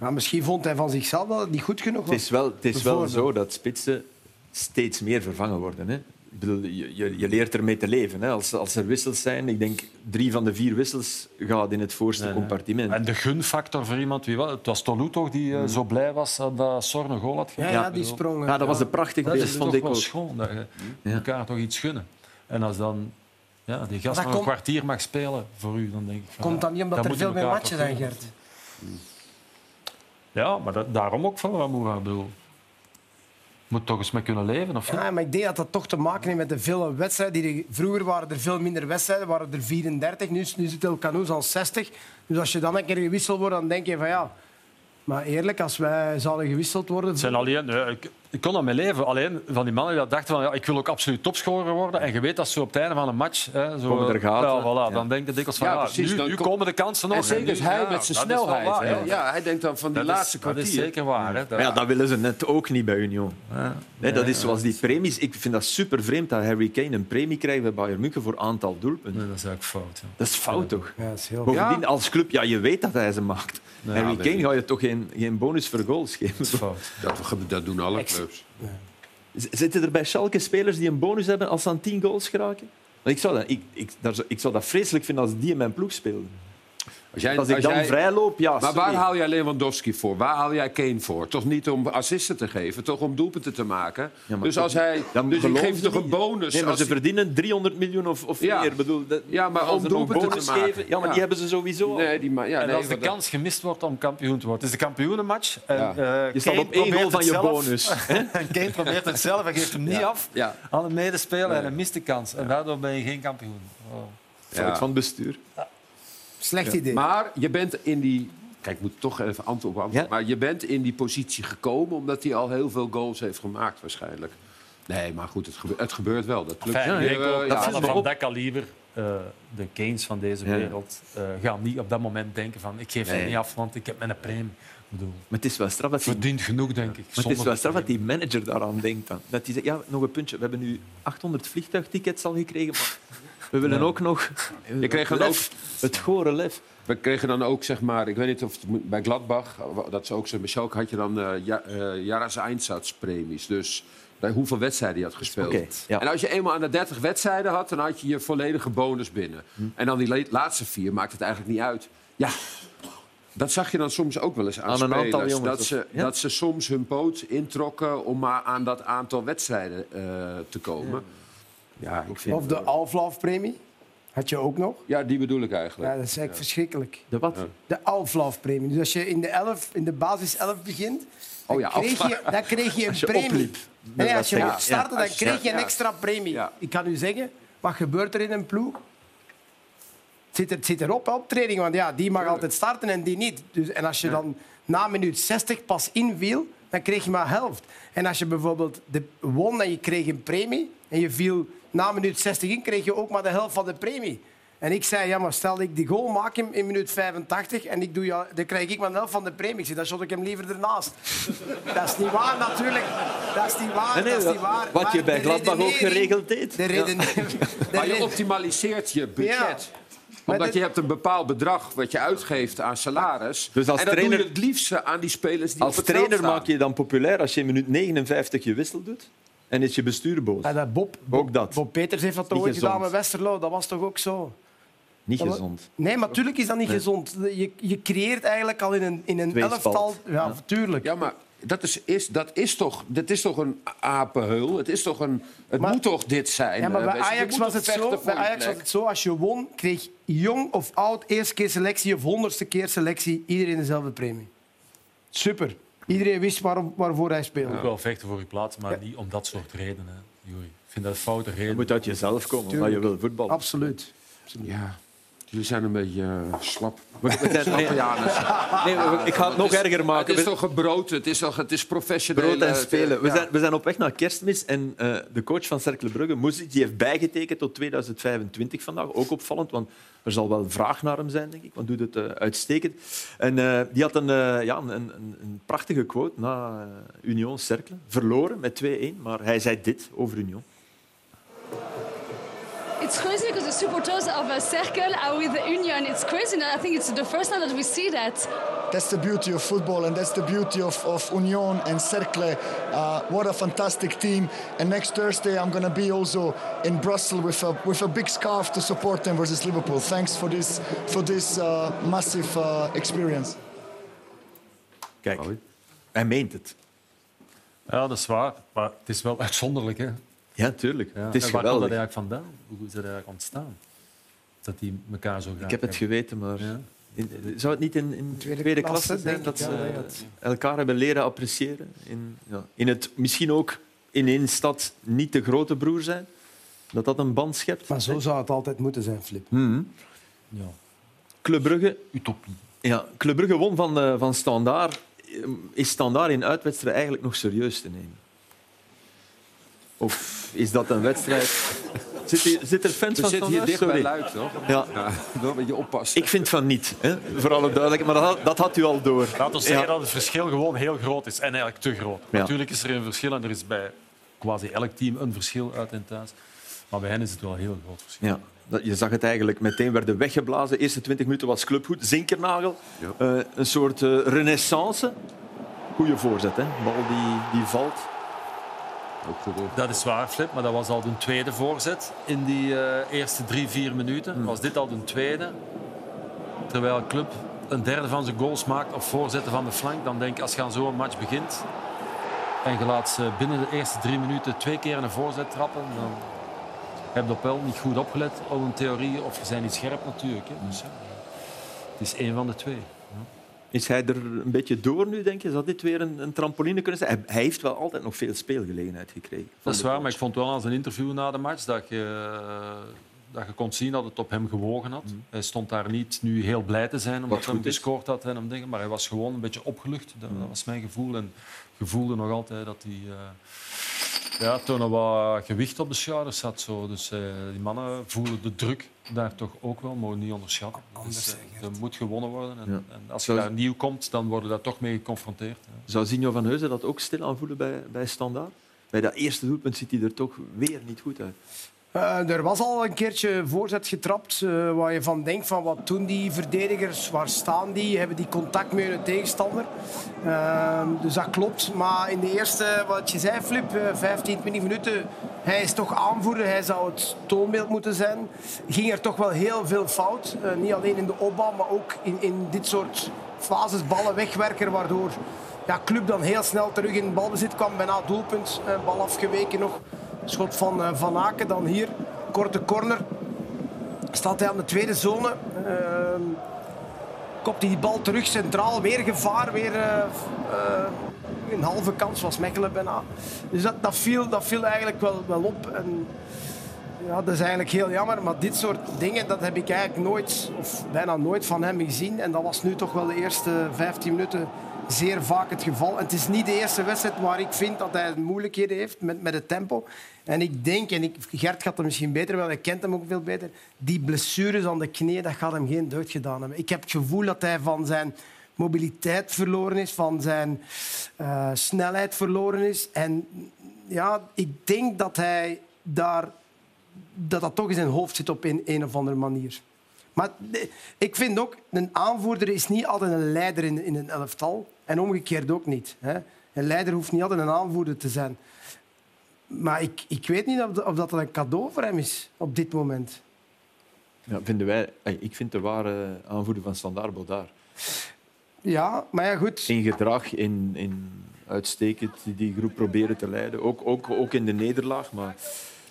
Speaker 2: Maar misschien vond hij van zichzelf dat het niet goed genoeg
Speaker 1: Het
Speaker 2: was.
Speaker 1: is wel, het is wel zo dat spitsen steeds meer vervangen worden. Hè. Ik bedoel, je, je, je leert ermee te leven. Hè. Als, als er wissels zijn, ik denk drie van de vier wissels gaat in het voorste compartiment.
Speaker 6: En de gunfactor voor iemand... Wie was, het was Tolu toch die eh, zo blij was dat Sorn een goal had
Speaker 2: Ja,
Speaker 6: gemaakt?
Speaker 2: ja, die sprongen.
Speaker 1: Ja, dat was een prachtig
Speaker 6: Dat
Speaker 1: beeld,
Speaker 6: is
Speaker 1: vond
Speaker 6: toch
Speaker 1: ik
Speaker 6: wel
Speaker 1: ook.
Speaker 6: schoon. Dat je
Speaker 1: Ja.
Speaker 6: elkaar toch iets gunnen. En als dan ja, die gast nog een kwartier mag spelen voor u, dan denk ik... Van,
Speaker 2: Komt dat niet omdat er veel meer matchen zijn. Gert?
Speaker 6: Ja, maar dat, daarom ook van Ramoura. Ik bedoel, moet toch eens mee kunnen leven, of niet?
Speaker 2: Ja, maar ik denk dat dat toch te maken heeft met de vele wedstrijden. Die er- vroeger waren er veel minder wedstrijden, waren er 34. Nu, nu zit El Canoes al 60. Dus als je dan een keer gewisseld wordt, dan denk je van ja... Maar eerlijk, als wij zouden gewisseld worden...
Speaker 6: Het zijn alleen, ik, kon dat mee leven. Alleen van die mannen die dat dachten van ja, ik wil ook absoluut topscorer worden. En je weet dat zo op het einde van een match. Hè, zo,
Speaker 1: Komen er gaten.
Speaker 6: Ja, voilà,
Speaker 1: Ja.
Speaker 6: Dan denk je dikwijls van
Speaker 5: Ja,
Speaker 6: ja,
Speaker 5: precies,
Speaker 6: nu,
Speaker 5: dan
Speaker 6: nu
Speaker 5: kom-
Speaker 6: komen de kansen nog.
Speaker 5: En zeker
Speaker 6: nu-
Speaker 5: hij
Speaker 6: ja,
Speaker 5: met zijn snelheid.
Speaker 6: waar,
Speaker 5: hè.
Speaker 6: ja.
Speaker 5: ja, hij denkt dan van die
Speaker 6: Dat is-
Speaker 5: laatste
Speaker 6: Dat is
Speaker 5: kwartier.
Speaker 6: zeker waar. Hè. Dat,
Speaker 1: Maar ja, dat willen ze net ook niet bij Union.
Speaker 6: ja.
Speaker 1: Nee, dat is zoals die premies. Ik vind dat super vreemd dat Harry Kane een premie krijgt bij Bayern München voor aantal doelpunten.
Speaker 6: Nee, dat is eigenlijk fout. Ja.
Speaker 1: Dat is fout, toch?
Speaker 2: Ja, dat is heel...
Speaker 1: Bovendien, als club, ja, je weet dat hij ze maakt. Harry Kane ga je toch geen, geen bonus voor goals geven?
Speaker 6: Dat is fout.
Speaker 5: Dat, dat doen alle clubs.
Speaker 1: Zitten er bij Schalke spelers die een bonus hebben als ze aan 10 goals geraken? Ik zou, dat, ik, ik, ik zou dat vreselijk vinden als die in mijn ploeg speelden.
Speaker 5: Als jij,
Speaker 1: Als ik dan
Speaker 5: jij-
Speaker 1: vrij loop, ja.
Speaker 5: Maar waar haal jij Lewandowski voor? Waar haal jij Kane voor? Toch niet om assisten te geven, toch om doelpunten te maken?
Speaker 1: Ja,
Speaker 5: dus
Speaker 1: toch-
Speaker 5: als hij,
Speaker 1: Dan
Speaker 5: dus ik geef
Speaker 1: ze
Speaker 5: toch een bonus.
Speaker 1: Nee, maar
Speaker 5: als
Speaker 1: ze
Speaker 5: die-
Speaker 1: verdienen 300 miljoen of, of
Speaker 5: Ja.
Speaker 1: meer. Bedoel, dat,
Speaker 5: Ja, maar om doelpunten te maken.
Speaker 1: geven. Ja, maar
Speaker 5: Ja.
Speaker 1: die hebben ze sowieso.
Speaker 5: Nee, die ma- ja,
Speaker 6: En
Speaker 5: nee,
Speaker 6: als de
Speaker 5: dat-
Speaker 6: kans gemist wordt om kampioen te worden. Het is de kampioenenmatch. En,
Speaker 5: Ja.
Speaker 6: eh,
Speaker 1: Je staat op één goal van
Speaker 6: het
Speaker 1: je bonus.
Speaker 6: En Kane probeert het zelf en geeft hem niet af
Speaker 5: Ja.
Speaker 6: aan een medespeler. En hij mist de kans. En daardoor ben je geen kampioen. Oh.
Speaker 1: Fout
Speaker 5: Ja.
Speaker 1: van het bestuur.
Speaker 2: Slecht idee.
Speaker 5: Maar je bent in die... Kijk, ik moet toch even antwoord op antwoord.
Speaker 1: Ja.
Speaker 5: Maar je bent in die positie gekomen omdat hij al heel veel goals heeft gemaakt waarschijnlijk. Nee, maar goed, het gebeurt, het gebeurt wel. Dat lukt
Speaker 6: Enfin, ik ook,
Speaker 5: ja.
Speaker 6: dat van
Speaker 1: op.
Speaker 6: dat kaliber, eh, de Keynes van deze
Speaker 1: Ja.
Speaker 6: wereld, eh, gaan niet op dat moment denken van ik geef
Speaker 1: Nee.
Speaker 6: het niet af, want ik heb mijn premie. Bedoel,
Speaker 1: Maar het is wel straf dat die,
Speaker 6: verdient genoeg, denk ik.
Speaker 1: maar het is wel straf dat die manager daaraan denkt. Dan. Dat die zegt, ja, nog een puntje. We hebben nu 800 vliegtuigtickets al gekregen, maar we willen ook nog...
Speaker 5: Je kreeg dan
Speaker 1: lef, Het gore lef.
Speaker 5: We kregen dan ook, zeg maar, ik weet niet of het bij Gladbach, dat is ook zo, Schalke had je dan eh ja, eh. Dus bij hoeveel wedstrijden je had gespeeld.
Speaker 1: Ja.
Speaker 5: En als je eenmaal aan de 30 wedstrijden had, dan had je je volledige bonus binnen.
Speaker 1: Hm.
Speaker 5: En dan die laatste vier maakt het eigenlijk niet uit. Ja, dat zag je dan soms ook wel eens aan,
Speaker 1: Aan een aantal jongens,
Speaker 5: dat, ze,
Speaker 1: ja.
Speaker 5: dat ze soms hun poot introkken om maar aan dat aantal wedstrijden eh, te komen. Ja, ik vind,
Speaker 2: Of de Alflaaf-premie. Had je ook nog.
Speaker 5: ja, die bedoel ik eigenlijk.
Speaker 2: Ja, dat is echt verschrikkelijk.
Speaker 1: De wat?
Speaker 2: De Alflaaf-premie. Dus als je in de, elf, in de basis 11 begint,
Speaker 5: Oh ja,
Speaker 2: dan kreeg je, dan kreeg je een
Speaker 1: je
Speaker 2: premie.
Speaker 1: opliep.
Speaker 2: Nee, als je
Speaker 1: Ja,
Speaker 2: starten, dan kreeg je een
Speaker 5: ja.
Speaker 2: extra premie.
Speaker 5: Ja.
Speaker 2: Ik kan u zeggen, wat gebeurt er in een ploeg? Het zit, er, het zit erop, hè, op training. Want ja, die mag altijd starten en die niet. Dus, en als je dan na minuut 60 pas inviel, dan kreeg je maar helft. En als je bijvoorbeeld de, won en je kreeg een premie... en je viel na minuut 60 in, kreeg je ook maar de helft van de premie. En ik zei, ja, maar stel dat ik die goal maak in, in minuut 85 en ik doe, ja, dan krijg ik maar de helft van de premie. Ik zei, dan shot ik hem liever ernaast. dat is niet waar, natuurlijk. Dat is niet waar.
Speaker 1: Nee, nee,
Speaker 2: dat is niet waar.
Speaker 1: wat
Speaker 2: Maar
Speaker 1: je bij Gladbach ook geregeld deed.
Speaker 2: De de
Speaker 5: Maar je optimaliseert je budget. Omdat je hebt een bepaald bedrag wat je uitgeeft aan salaris.
Speaker 1: Dus als
Speaker 5: en dat
Speaker 1: trainer-
Speaker 5: doe je het liefste aan die spelers die
Speaker 1: Als
Speaker 5: op het veld
Speaker 1: trainer maak je je dan populair als je in minuut 59 je wissel doet. En is je bestuur boos.
Speaker 2: Ja, dat Bob, Bob,
Speaker 1: Ook dat.
Speaker 2: Bob Peters heeft dat toch ooit gedaan met Westerlo. Dat was toch ook zo?
Speaker 1: Niet
Speaker 2: Dat
Speaker 1: gezond.
Speaker 2: Nee, maar natuurlijk is dat niet gezond. Je, je creëert eigenlijk al in een, in een elftal... Ja, tuurlijk.
Speaker 5: Ja, maar dat is, is, dat is, toch, dat is toch een apenheul? Het, is toch een, het
Speaker 2: Maar-
Speaker 5: moet toch dit zijn?
Speaker 2: Ja, maar
Speaker 5: eh,
Speaker 2: bij Ajax, was het, zo, bij Ajax was het zo, als je won, kreeg jong of oud, eerste keer selectie of honderdste keer selectie, iedereen dezelfde premie. Super. Iedereen wist waar, waarvoor hij speelde.
Speaker 6: ook wel vechten voor je plaats, maar niet om dat soort redenen. Juri. Ik vind dat een foute reden.
Speaker 1: Je moet uit jezelf komen, omdat je wil voetballen.
Speaker 2: Absoluut.
Speaker 5: Ja, jullie zijn een beetje eh, slap.
Speaker 1: We zijn- nee, we- ik ga het nog erger
Speaker 5: Het
Speaker 1: maken.
Speaker 5: is
Speaker 1: We-
Speaker 5: toch gebrood? Het is, toch, het is professioneel.
Speaker 1: Brood en spelen. We zijn, we zijn op weg naar kerstmis en eh, de coach van Cercle Brugge, Moesic, die heeft bijgetekend tot 2025 vandaag. Ook opvallend, want er zal wel vraag naar hem zijn, denk ik, want doet het eh, uitstekend. En die had een, ja, een, een, een prachtige quote na Union Cercle. Verloren met 2-1, maar hij zei dit over Union.
Speaker 7: It's crazy because the supporters of a circle are with the union. It's crazy. And I think it's the first time that we see that.
Speaker 8: That's the beauty of football, and that's the beauty of, of Union and Cercle. Uh, what a fantastic team! And next Thursday, I'm going to be also in Brussels with a with a big scarf to support them versus Liverpool. Thanks for this for this uh, massive uh, experience.
Speaker 1: Kijk, hij meent het.
Speaker 6: Ja, dat is waar. Maar het is wel uitzonderlijk. Hè?
Speaker 1: Ja, tuurlijk.
Speaker 6: Ja.
Speaker 1: Het is
Speaker 6: en waar komt dat eigenlijk vandaan? Hoe is dat eigenlijk ontstaan? Dat die elkaar zo graag
Speaker 1: Ik heb het
Speaker 6: hebben.
Speaker 1: geweten, maar...
Speaker 6: Ja.
Speaker 1: In- zou het niet in, in tweede,
Speaker 2: Tweede
Speaker 1: klasse,
Speaker 2: klasse,
Speaker 1: zijn
Speaker 2: denk
Speaker 1: dat
Speaker 2: ik,
Speaker 1: ze elkaar hebben leren appreciëren? In, ja, in het misschien ook in één stad niet de grote broer zijn? Dat dat een band schept?
Speaker 2: Maar zo zou het altijd moeten zijn, Flip.
Speaker 1: Mhm.
Speaker 6: Ja.
Speaker 1: Club Brugge,
Speaker 6: Utopie.
Speaker 1: ja, Club Brugge won van, eh, van Standaard. Is Standaard in uitwedstrijden eigenlijk nog serieus te nemen? Of is dat een wedstrijd... Zit, hier- zit er fans
Speaker 5: We
Speaker 1: van
Speaker 5: zitten hier dicht bij
Speaker 1: Sorry.
Speaker 5: Luik, toch?
Speaker 1: Ja.
Speaker 5: Ja, wel een beetje oppassen.
Speaker 1: Ik vind van niet, hè? voor alle duidelijkheid. Maar dat had, dat had u al door.
Speaker 6: Laten we zeggen
Speaker 1: Ja.
Speaker 6: dat het verschil gewoon heel groot is. En eigenlijk te groot.
Speaker 1: Ja.
Speaker 6: Natuurlijk is er een verschil en er is bij quasi elk team een verschil uit en thuis. Maar bij hen is het wel een heel groot verschil.
Speaker 1: Ja, je zag het eigenlijk meteen werden weggeblazen. De eerste 20 minuten was clubgoed. Zinkernagel,
Speaker 5: Ja.
Speaker 1: eh, een soort eh, renaissance. Goeie voorzet, hè? Bal die, die valt.
Speaker 6: Dat is waar, Flip, maar dat was al de tweede voorzet in die eh, eerste drie, vier minuten. Was dit al de tweede? Terwijl Club een derde van zijn goals maakt op voorzetten van de flank, dan denk ik als je aan zo'n match begint en je laat ze binnen de eerste drie minuten twee keer een voorzet trappen, dan heb je op wel niet goed opgelet op een theorie of je bent niet scherp natuurlijk. Hè. Dus, ja, het is één van de twee.
Speaker 1: Is hij er een beetje door nu, denk je? Zou dit weer een, een trampoline kunnen zijn? Hij, hij heeft wel altijd nog veel speelgelegenheid gekregen.
Speaker 6: Dat is waar, maar ik vond wel aan zijn interview na de match dat je, dat je kon zien dat het op hem gewogen had. Hij stond daar niet nu heel blij te zijn omdat hij hem gescoord had en hem dingen, maar hij was gewoon een beetje opgelucht. Dat, dat was mijn gevoel. En je voelde nog altijd dat hij eh, ja, toen er wat gewicht op de schouders zat. Zo. Dus eh, die mannen voelen de druk daar toch ook wel, mogen niet onderschatten. Dus, eh, er moet gewonnen worden. En,
Speaker 1: Ja.
Speaker 6: en als je daar nieuw komt, dan worden we daar toch mee geconfronteerd. hè.
Speaker 1: Zou Zinho van Heuzen dat ook stil aanvoelen bij, bij Standaard? Bij dat eerste doelpunt ziet hij er toch weer niet goed uit.
Speaker 2: Eh, er was al een keertje voorzet getrapt eh, waar je van denkt van wat doen die verdedigers, waar staan die, hebben die contact met hun tegenstander. Ehm, dus dat klopt. Maar in de eerste, wat je zei Flip, eh, 15, 20 minuten, hij is toch aanvoerder, hij zou het toonbeeld moeten zijn. Ging er toch wel heel veel fout. Eh, niet alleen in de opbouw, maar ook in, in dit soort fases ballen wegwerken, waardoor ja, club dan heel snel terug in balbezit kwam, bijna doelpunt, eh, bal afgeweken nog. Schot van eh, Van Aken dan hier. Korte corner. Staat hij aan de tweede zone. Ehm, kopt hij die bal terug centraal. Weer gevaar. Weer eh, eh, een halve kans was Mechelen bijna. Dus dat, dat, viel, dat viel eigenlijk wel, wel op. En, ja, dat is eigenlijk heel jammer. Maar dit soort dingen dat heb ik eigenlijk nooit, of bijna nooit van hem gezien. En dat was nu toch wel de eerste 15 minuten zeer vaak het geval. Het is niet de eerste wedstrijd waar ik vind dat hij moeilijkheden heeft met, met het tempo. En ik denk, en ik, Gert gaat het misschien beter wel, hij kent hem ook veel beter. Die blessures aan de knie, dat gaat hem geen deugd gedaan hebben. Ik heb het gevoel dat hij van zijn mobiliteit verloren is, van zijn eh, snelheid verloren is. En ja, ik denk dat hij daar dat dat toch in zijn hoofd zit op een, een of andere manier. Maar ik vind ook, een aanvoerder is niet altijd een leider in, in een elftal. En omgekeerd ook niet. Hè. Een leider hoeft niet altijd een aanvoerder te zijn. Maar ik, ik weet niet of, of dat een cadeau voor hem is op dit moment.
Speaker 1: Ja, vinden wij, ey, ik vind de ware aanvoerder van Standaard Bodaar.
Speaker 2: Ja, maar ja, goed.
Speaker 1: In gedrag, in, in uitstekend die groep proberen te leiden. Ook, ook, ook in de nederlaag. Maar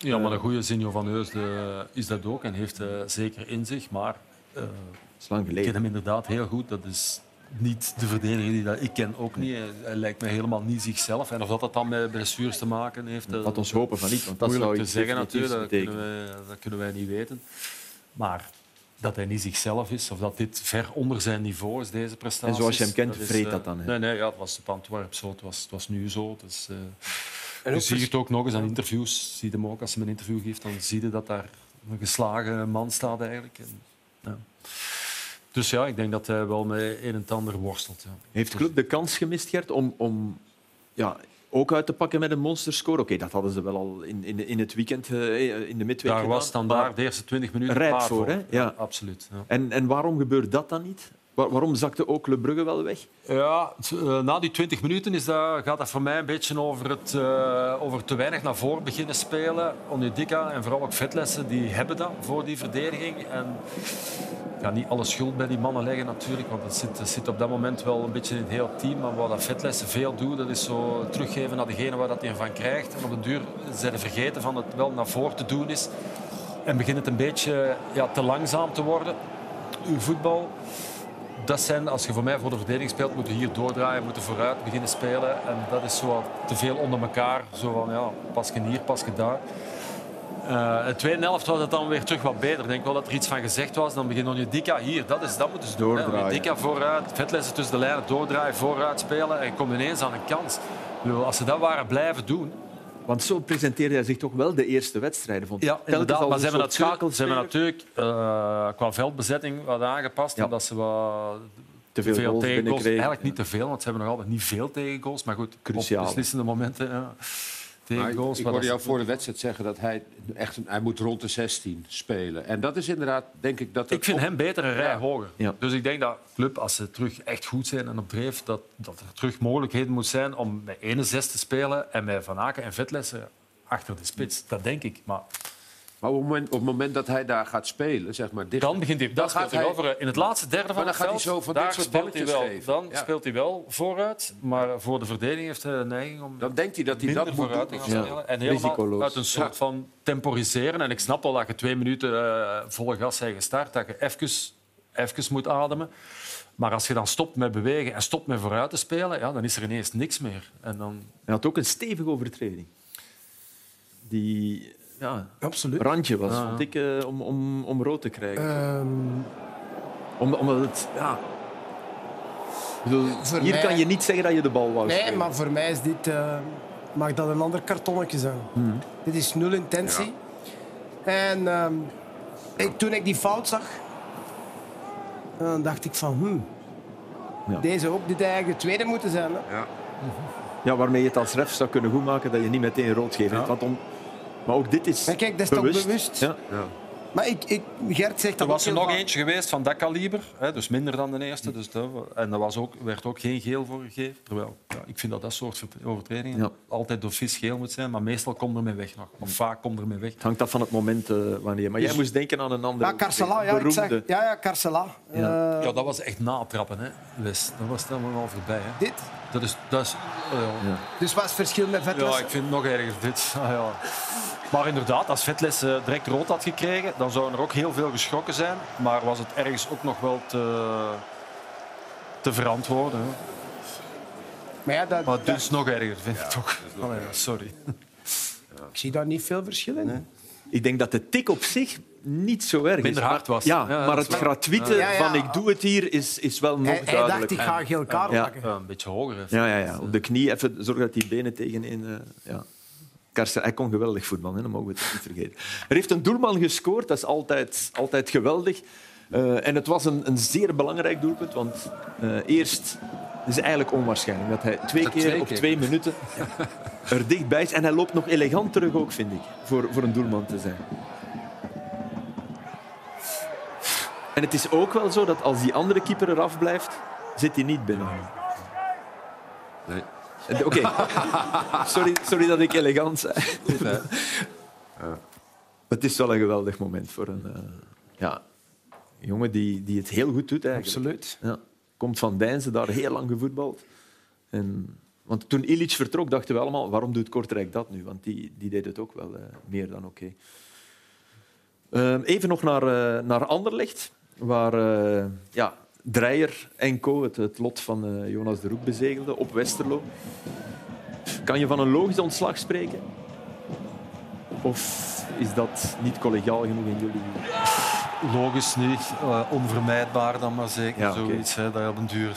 Speaker 6: Ja, maar de goede Zinjo van Heusden is dat ook en heeft eh, zeker in zich. Maar eh,
Speaker 1: dat is lang
Speaker 6: ik ken
Speaker 1: geleden.
Speaker 6: hem inderdaad heel goed. Dat is niet de verdediger die dat ik ken ook niet. Hij, hij lijkt mij helemaal niet zichzelf. En of dat, dat dan met blessures te maken heeft, eh,
Speaker 1: Laat ons hopen van niet, want dat
Speaker 6: moeilijk
Speaker 1: zou
Speaker 6: te zeggen natuurlijk. Dat kunnen, wij, dat kunnen wij niet weten. Maar dat hij niet zichzelf is, of dat dit ver onder zijn niveau is, deze prestatie.
Speaker 1: En zoals je hem kent, vreet
Speaker 6: eh,
Speaker 1: dat dan, hè?
Speaker 6: Nee, nee ja, het was op Antwerpen zo, het was, het was nu zo. Dus, eh,
Speaker 2: En
Speaker 6: je ziet het ook nog eens aan interviews. Zie je hem ook als hij een interview geeft, dan zie je dat daar een geslagen man staat eigenlijk. En, ja. Dus ja, ik denk dat hij wel met een en het ander worstelt. Ja.
Speaker 1: Heeft Club de kans gemist, Gert, om, om ja, ook uit te pakken met een monsterscore? Oké, dat hadden ze wel al in, in, in het weekend, eh, in de midweek
Speaker 6: Daar
Speaker 1: gedaan,
Speaker 6: was standaard de eerste 20 minuten
Speaker 1: rijp
Speaker 6: klaar
Speaker 1: voor, hè? Ja.
Speaker 6: absoluut. Ja.
Speaker 1: En, en waarom gebeurt dat dan niet? Waar- waarom zakte ook Le Brugge wel weg?
Speaker 6: Ja, eh, na die 20 minuten is dat, gaat dat voor mij een beetje over, het, eh, over te weinig naar voren beginnen spelen. Onjedika en vooral ook Vetlessen, die hebben dat voor die verdediging. En ga niet alle schuld bij die mannen leggen natuurlijk, want het zit, zit op dat moment wel een beetje in het hele team. Maar wat dat Vetlessen veel doet, dat is zo teruggeven naar degene waar dat hij van krijgt. En op de duur zijn vergeten van het wel naar voren te doen is. En begint het een beetje ja, te langzaam te worden, uw voetbal dat zijn, als je voor mij voor de verdediging speelt, moet je hier doordraaien, moet je vooruit beginnen spelen. En dat is zo te veel onder elkaar. Zo van, ja, pas je hier, pas je daar. Eh in de tweede helft was het dan weer terug wat beter. Ik denk wel dat er iets van gezegd was. Dan begint Onjedika hier. Dat, is, dat moeten ze doen. hè.
Speaker 1: Doordraaien.
Speaker 6: Onjedika vooruit, vetlessen tussen de lijnen, doordraaien, vooruit spelen. En je komt ineens aan een kans. Bedoel, Als ze dat waren blijven doen,
Speaker 1: Want zo presenteerde hij zich toch wel de eerste wedstrijden. Vond
Speaker 6: ja, inderdaad. Maar ze hebben natuurlijk, ze hebben natuurlijk eh, qua veldbezetting wat aangepast.
Speaker 1: Ja.
Speaker 6: Omdat ze wat
Speaker 1: te veel, goals
Speaker 6: tegengoals. Eigenlijk niet te veel, want ze hebben nog altijd niet veel tegengoals. Maar goed,
Speaker 1: Cruciaal.
Speaker 6: op beslissende momenten. Ja.
Speaker 5: Maar ik, ik hoorde jou voor de wedstrijd zeggen dat hij, echt, een- hij moet rond de 16 spelen. En dat is inderdaad, denk ik, dat...
Speaker 6: Ik vind
Speaker 5: op-
Speaker 6: hem beter een rij
Speaker 5: Ja.
Speaker 6: hoger.
Speaker 1: Ja.
Speaker 6: Dus ik denk dat club, als ze terug echt goed zijn en op dreef, dat, dat er terug mogelijkheden moet zijn om met 1 zes te spelen en met Van Aken en Vetlessen achter de spits. Dat denk ik. Maar
Speaker 5: Maar op het, moment, op het moment dat hij daar gaat spelen, zeg maar... Dicht,
Speaker 6: Dan begint hij, dan
Speaker 5: Dan
Speaker 6: speelt
Speaker 5: gaat
Speaker 6: hij
Speaker 5: hij-
Speaker 6: voor, in het laatste derde van
Speaker 5: dan
Speaker 6: het
Speaker 5: gaat hij
Speaker 6: veld,
Speaker 5: zo van dit
Speaker 6: daar
Speaker 5: soort
Speaker 6: speelt hij
Speaker 5: balletjes
Speaker 6: wel.
Speaker 5: geven.
Speaker 6: Dan
Speaker 5: Ja.
Speaker 6: speelt hij wel vooruit, maar voor de verdediging heeft hij de neiging om
Speaker 5: Dan denkt hij dat hij dat moet
Speaker 6: vooruit
Speaker 5: doen.
Speaker 1: Ja.
Speaker 6: spelen. En helemaal
Speaker 1: Risicoloos.
Speaker 6: uit een soort
Speaker 5: Ja.
Speaker 6: van temporiseren. En ik snap wel dat je twee minuten eh, volle gas zijn gestart, dat je even, even moet ademen. Maar als je dan stopt met bewegen en stopt met vooruit te spelen, ja, dan is er ineens niks meer. En dan,
Speaker 1: Hij had ook een stevige overtreding. Die ja,
Speaker 2: Absoluut.
Speaker 1: randje was,
Speaker 6: Ja.
Speaker 1: vond ik, eh, om, om, om rood te krijgen.
Speaker 2: Ehm,
Speaker 1: Om, omdat het... Ja, bedoel,
Speaker 2: Voor
Speaker 1: hier
Speaker 2: mij-
Speaker 1: kan je niet zeggen dat je de bal wou
Speaker 2: nee,
Speaker 1: spelen.
Speaker 2: maar voor mij is dit... eh, mag dat een ander kartonnetje zijn.
Speaker 1: Hmm.
Speaker 2: Dit is nul intentie. En ehm, ik, toen ik die fout zag, dan dacht ik van... Hmm,
Speaker 1: Ja.
Speaker 2: Deze ook, dit eigenlijk de tweede moeten zijn. Hè?
Speaker 5: Ja.
Speaker 1: Ja, waarmee je het als ref zou kunnen goedmaken dat je niet meteen rood geeft. Want om... Maar ook dit is
Speaker 2: Maar kijk, dat is toch
Speaker 1: bewust.
Speaker 2: bewust?
Speaker 1: Ja.
Speaker 2: Maar ik, ik, Gert zegt
Speaker 6: er
Speaker 2: dat
Speaker 6: was er
Speaker 2: ook heel
Speaker 6: nog eentje geweest van dat kaliber, hè, dus minder dan de eerste. Dus dat, en daar was ook, werd ook geen geel voor gegeven. Terwijl ja, ik vind dat dat soort vert- overtredingen
Speaker 1: Ja.
Speaker 6: altijd door vis geel moet zijn, maar meestal komt er mee weg nog. Of vaak komt er mee weg.
Speaker 1: Het hangt af van het moment eh, wanneer. Maar jij moest denken aan een andere
Speaker 2: Ja, Carcela, ja, ik zeg,
Speaker 1: beroemde...
Speaker 2: ja, ja, Carcela.
Speaker 1: Ja.
Speaker 6: Ja, dat was echt natrappen, hè, Wes. Dat was helemaal al voorbij. Hè.
Speaker 2: dit.
Speaker 6: Dat is, dat is, ja.
Speaker 2: Dus wat is het verschil met Vettel?
Speaker 6: Ja, ik vind het nog erger dit. Ah, ja. Maar inderdaad, als Vetles eh, direct rood had gekregen, dan zouden er ook heel veel geschrokken zijn. Maar was het ergens ook nog wel te, te verantwoorden. Hè.
Speaker 2: Maar ja, dat,
Speaker 6: Maar
Speaker 2: dat-
Speaker 6: dit is nog erger, vind ik toch. Allee, ja, sorry.
Speaker 2: ik zie daar niet veel verschil in.
Speaker 1: Ik denk dat de tik op zich niet zo erg is.
Speaker 6: Minder hard
Speaker 1: Maar-
Speaker 6: was.
Speaker 1: Ja,
Speaker 6: Ja,
Speaker 1: maar het gratuite
Speaker 2: Ja, ja.
Speaker 1: van ik doe het hier is, is wel nog
Speaker 2: Hij, hij
Speaker 1: duidelijk.
Speaker 2: dacht, ik ga geel kaart
Speaker 1: Ja.
Speaker 2: pakken.
Speaker 6: Ja, een beetje hoger.
Speaker 1: Ja, ja, ja. Op de knie even zorgen dat die benen tegenin... eh ja. Karsten, hij kon geweldig voetballen, dat mogen we toch niet vergeten. Er heeft een doelman gescoord, dat is altijd, altijd geweldig. Eh, en het was een, een zeer belangrijk doelpunt, want eh, eerst... Het is eigenlijk onwaarschijnlijk dat hij twee
Speaker 5: Dat
Speaker 1: keer
Speaker 5: twee
Speaker 1: op
Speaker 5: keer.
Speaker 1: twee minuten er dichtbij is. En hij loopt nog elegant terug ook, vind ik, voor, voor een doelman te zijn. En het is ook wel zo dat als die andere keeper eraf blijft, zit hij niet binnen.
Speaker 5: Nee.
Speaker 1: Eh, Oké, sorry, sorry dat ik elegant zei. Maar Het is wel een geweldig moment voor een eh, ja, jongen die, die het heel goed doet. Eigenlijk.
Speaker 2: Absoluut.
Speaker 1: Ja. Komt van Deinze, daar heel lang gevoetbald. En, want toen Illich vertrok, dachten we allemaal, waarom doet Kortrijk dat nu? Want die, die deed het ook wel eh, meer dan oké. Ehm, even nog naar, eh, naar Anderlecht, waar eh, ja, Dreyer en co. het, het lot van eh, Jonas de Roek bezegelde op Westerlo. Kan je van een logisch ontslag spreken? Of is dat niet collegiaal genoeg in jullie?
Speaker 6: Logisch niet, eh, onvermijdbaar dan maar zeker.
Speaker 1: Ja.
Speaker 6: Zoiets hè, dat je op een duur...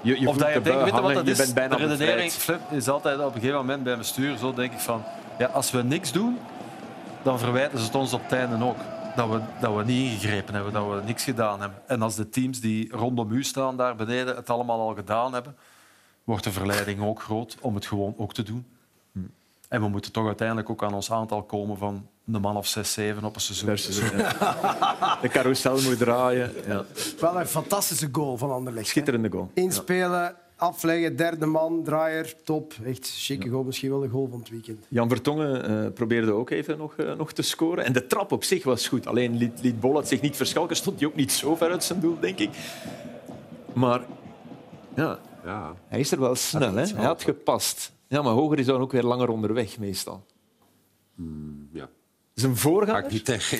Speaker 1: Je, je
Speaker 6: Of dat je
Speaker 1: de
Speaker 6: denkt,
Speaker 1: bui
Speaker 6: weet je wat dat is? de redenering. Flip, is altijd op een gegeven moment bij bestuur, zo denk ik van, ja, als we niks doen, dan verwijten ze het ons op het einde ook. Dat we, dat we niet ingegrepen hebben, dat we niks gedaan hebben. En als de teams die rondom u staan daar beneden het allemaal al gedaan hebben, wordt de verleiding ook groot om het gewoon ook te doen. En we moeten toch uiteindelijk ook aan ons aantal komen van een man of zes, zeven op een seizoen.
Speaker 1: Per seizoen, ja. De carousel moet draaien. Ja.
Speaker 2: Wel een fantastische goal van Anderlecht.
Speaker 1: Schitterende goal.
Speaker 2: Inspelen, afleggen, derde man, draaier, top. Echt chique goal, misschien wel de goal van het weekend.
Speaker 1: Jan Vertongen eh, probeerde ook even nog, eh, nog te scoren. En de trap op zich was goed. Alleen liet, liet Bollat zich niet verschalken. Stond hij ook niet zo ver uit zijn doel, denk ik. Maar ja,
Speaker 5: Ja.
Speaker 1: hij is er wel snel. Hè? Hij had gepast. Ja, maar hoger is dan ook weer langer onderweg, meestal.
Speaker 5: ja.
Speaker 1: Zijn
Speaker 5: Ga ik
Speaker 1: voorganger...
Speaker 5: niet tegen.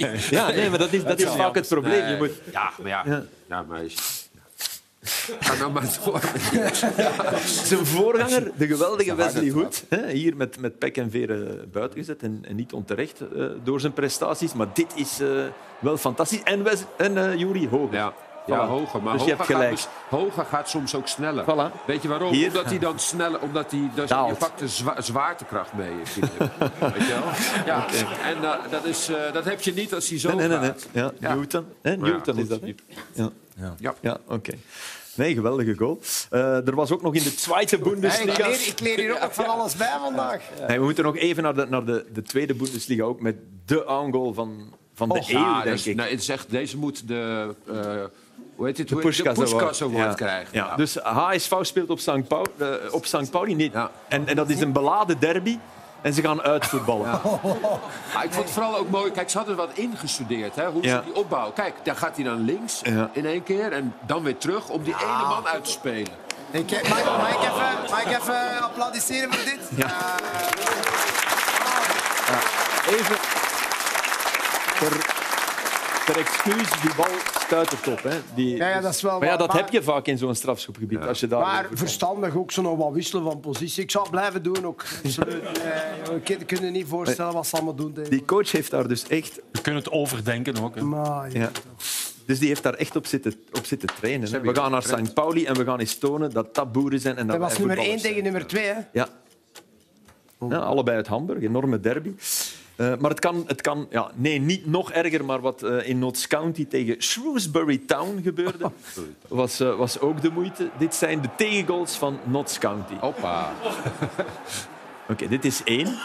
Speaker 5: Nee.
Speaker 1: Ja, nee, maar dat is, dat is vaak het probleem. Je moet...
Speaker 5: Ja, maar ja.
Speaker 1: Ja.
Speaker 5: ja. maar is-. Ga nou maar door.
Speaker 1: Zijn voorganger, de geweldige Wesley Hood, hè, hier met, met pek en veren buiten gezet en, en niet onterecht eh, door zijn prestaties. Maar dit is eh, wel fantastisch. En, Wes, en eh Jury Hoger.
Speaker 5: Ja. Ja,
Speaker 1: Voilà.
Speaker 5: hoger. Maar
Speaker 1: Dus je
Speaker 5: hoger,
Speaker 1: hebt
Speaker 5: gaat
Speaker 1: gelijk.
Speaker 5: dus- hoger gaat soms ook sneller.
Speaker 1: Voilà.
Speaker 5: Weet je waarom?
Speaker 1: Hier.
Speaker 5: Omdat hij dan sneller... Omdat hij, dus je pakt de zwa- zwaartekracht mee. Weet je wel? Ja. En eh, dat, is, eh, dat heb je niet als hij zo
Speaker 1: Nee, nee, nee. nee.
Speaker 5: gaat.
Speaker 1: Ja,
Speaker 5: Ja.
Speaker 1: Newton. Hè, Newton is dat. hè? Ja,
Speaker 5: Ja.
Speaker 1: ja oké. Nee, geweldige goal. Eh, er was ook nog in de tweede
Speaker 2: Hey,
Speaker 1: Bundesliga...
Speaker 2: ik, leer, ik leer hier ook nog van alles bij vandaag.
Speaker 1: Nee, we moeten nog even naar de, naar de, de tweede Bundesliga, ook met de aangoal van, van de eeuw,
Speaker 5: ja,
Speaker 1: denk
Speaker 5: is-
Speaker 1: ik.
Speaker 5: nee, het deze moet de... eh, hoe heet het?
Speaker 1: De Award.
Speaker 5: Award
Speaker 1: Ja.
Speaker 5: krijgen.
Speaker 1: Ja. Dus HSV speelt op St. Pauli, eh, op St. Pauli niet.
Speaker 5: Ja.
Speaker 1: En, en dat is een beladen derby. En ze gaan uitvoetballen.
Speaker 5: Maar ik vond het vooral ook mooi. Kijk, ze hadden wat ingestudeerd. Hè, hoe
Speaker 1: Ja.
Speaker 5: ze die opbouwen. Kijk, daar gaat hij dan links
Speaker 1: Ja.
Speaker 5: in één keer. En dan weer terug om die ene man uit te spelen.
Speaker 2: Ik, eh, mag, mag, ik even, mag ik even applaudisseren voor dit?
Speaker 1: Ja. Even ter, ter excuus, die bal stuitert op. Hè. Die,
Speaker 2: Ja, ja, dat is wel
Speaker 1: maar ja,
Speaker 2: waar,
Speaker 1: dat
Speaker 2: maar-
Speaker 1: heb je vaak in zo'n strafschopgebied. Als je daar
Speaker 2: Maar verstandig ook zo nog wat wisselen van positie. Ik zou het blijven doen ook. Absoluut. Kunt je niet voorstellen wat ze allemaal doen. tegen-
Speaker 1: Die coach heeft daar dus echt...
Speaker 6: We kunnen het overdenken ook. Hè.
Speaker 2: Maar, ja.
Speaker 1: Ja. Dus die heeft daar echt op zitten, op zitten trainen. Hè. We gaan naar. St. Pauli en we gaan eens tonen dat dat boeren zijn. En dat
Speaker 2: Dat was nummer 1
Speaker 1: voetballers
Speaker 2: tegen nummer 2. Hè?
Speaker 1: Ja. ja. Allebei uit Hamburg, enorme derby. Eh, maar het kan, het kan ja, nee, niet nog erger, maar wat eh, in Notts County tegen Shrewsbury Town gebeurde, was, eh, was ook de moeite. Dit zijn de tegengoals van Notts County.
Speaker 5: Hoppa.
Speaker 1: Oké, dit is één.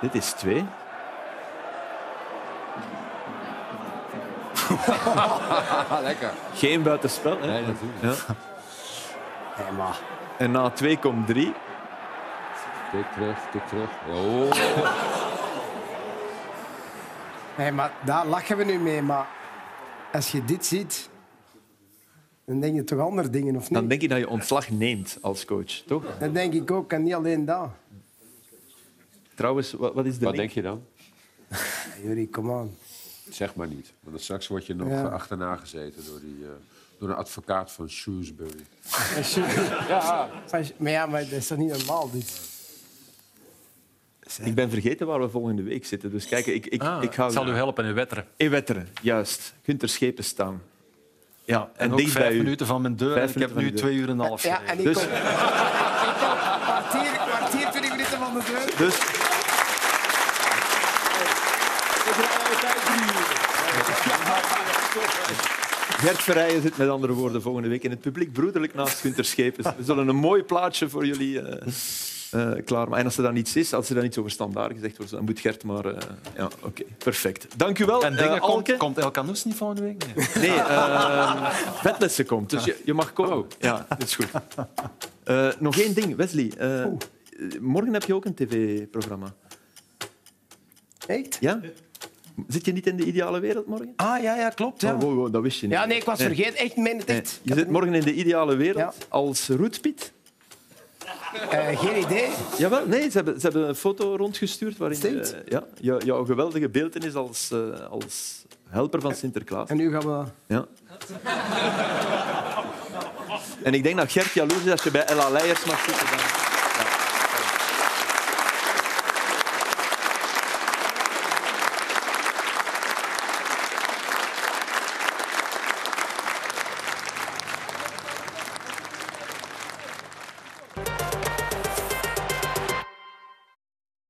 Speaker 1: Dit is twee.
Speaker 5: Lekker.
Speaker 1: Geen buitenspel. Hè?
Speaker 5: Nee, natuurlijk.
Speaker 1: Ja.
Speaker 2: Maar.
Speaker 1: En na twee komt drie.
Speaker 5: Tik terug, tik terug. Oh.
Speaker 2: Nee, maar daar lachen we nu mee. Maar als je dit ziet, dan denk je toch andere dingen, of niet?
Speaker 1: Dan denk je dat je ontslag neemt als coach, toch?
Speaker 2: Dat denk ik ook, en niet alleen dat.
Speaker 1: Trouwens, wat, wat is de
Speaker 5: Wat
Speaker 1: link?
Speaker 5: denk je dan?
Speaker 2: Jury, kom aan.
Speaker 5: Zeg maar niet. Want straks word je nog
Speaker 2: Ja.
Speaker 5: achterna gezeten door, die, eh, door een advocaat van Shrewsbury.
Speaker 2: Ja. Maar ja, maar dat is toch niet normaal, dit?
Speaker 1: Ik ben vergeten waar we volgende week zitten. Dus kijk, ik, ik,
Speaker 6: Ah,
Speaker 1: ik
Speaker 6: ik zal u helpen in Wetteren.
Speaker 1: In Wetteren, juist. Gunter Schepen staan. Ja, en,
Speaker 6: En ook
Speaker 1: dicht bij
Speaker 6: vijf
Speaker 1: u.
Speaker 6: minuten van mijn deur. Ik heb nu twee uur en een half
Speaker 2: Ja, en ik
Speaker 1: Dus-
Speaker 2: kom... kwartier, kwartier, 20 minuten van de deur.
Speaker 1: Dus Gert Verrijen zit met andere woorden volgende week in het publiek broederlijk naast Gunter Schepens. We zullen een mooi plaatje voor jullie eh eh klaarmaken. En als er dan iets is, als er dan iets over standaard gezegd wordt, dan moet Gert maar... eh, ja, oké, perfect. Dank u wel.
Speaker 6: En dingen
Speaker 1: Eh,
Speaker 6: komt,
Speaker 1: Alke?
Speaker 6: komt El Canoes niet volgende week? Nee.
Speaker 1: Nee, uh, wetlessen komt. Dus je, je mag komen. Ja, dat is goed. Eh, nog één ding, Wesley. Eh, morgen heb je ook een tv-programma.
Speaker 2: Echt?
Speaker 1: Ja? Zit je niet in de ideale wereld morgen?
Speaker 2: Ah, ja, ja, klopt. Ja,
Speaker 1: Oh, wow, wow, dat wist je niet.
Speaker 2: ja nee, ik was vergeten. Echt, meen het echt.
Speaker 1: Je zit morgen in de ideale wereld
Speaker 2: Ja.
Speaker 1: als roetpiet.
Speaker 2: eh, geen idee.
Speaker 1: Jawel, nee, ze hebben, ze hebben een foto rondgestuurd waarin
Speaker 2: Stinkt.
Speaker 1: eh, ja, jou- jouw geweldige beeldenis als, eh, als helper van Sinterklaas.
Speaker 2: En nu gaan we...
Speaker 1: Ja. En ik denk dat Gert jaloers is als je bij Ella Leijers mag zitten. Dan...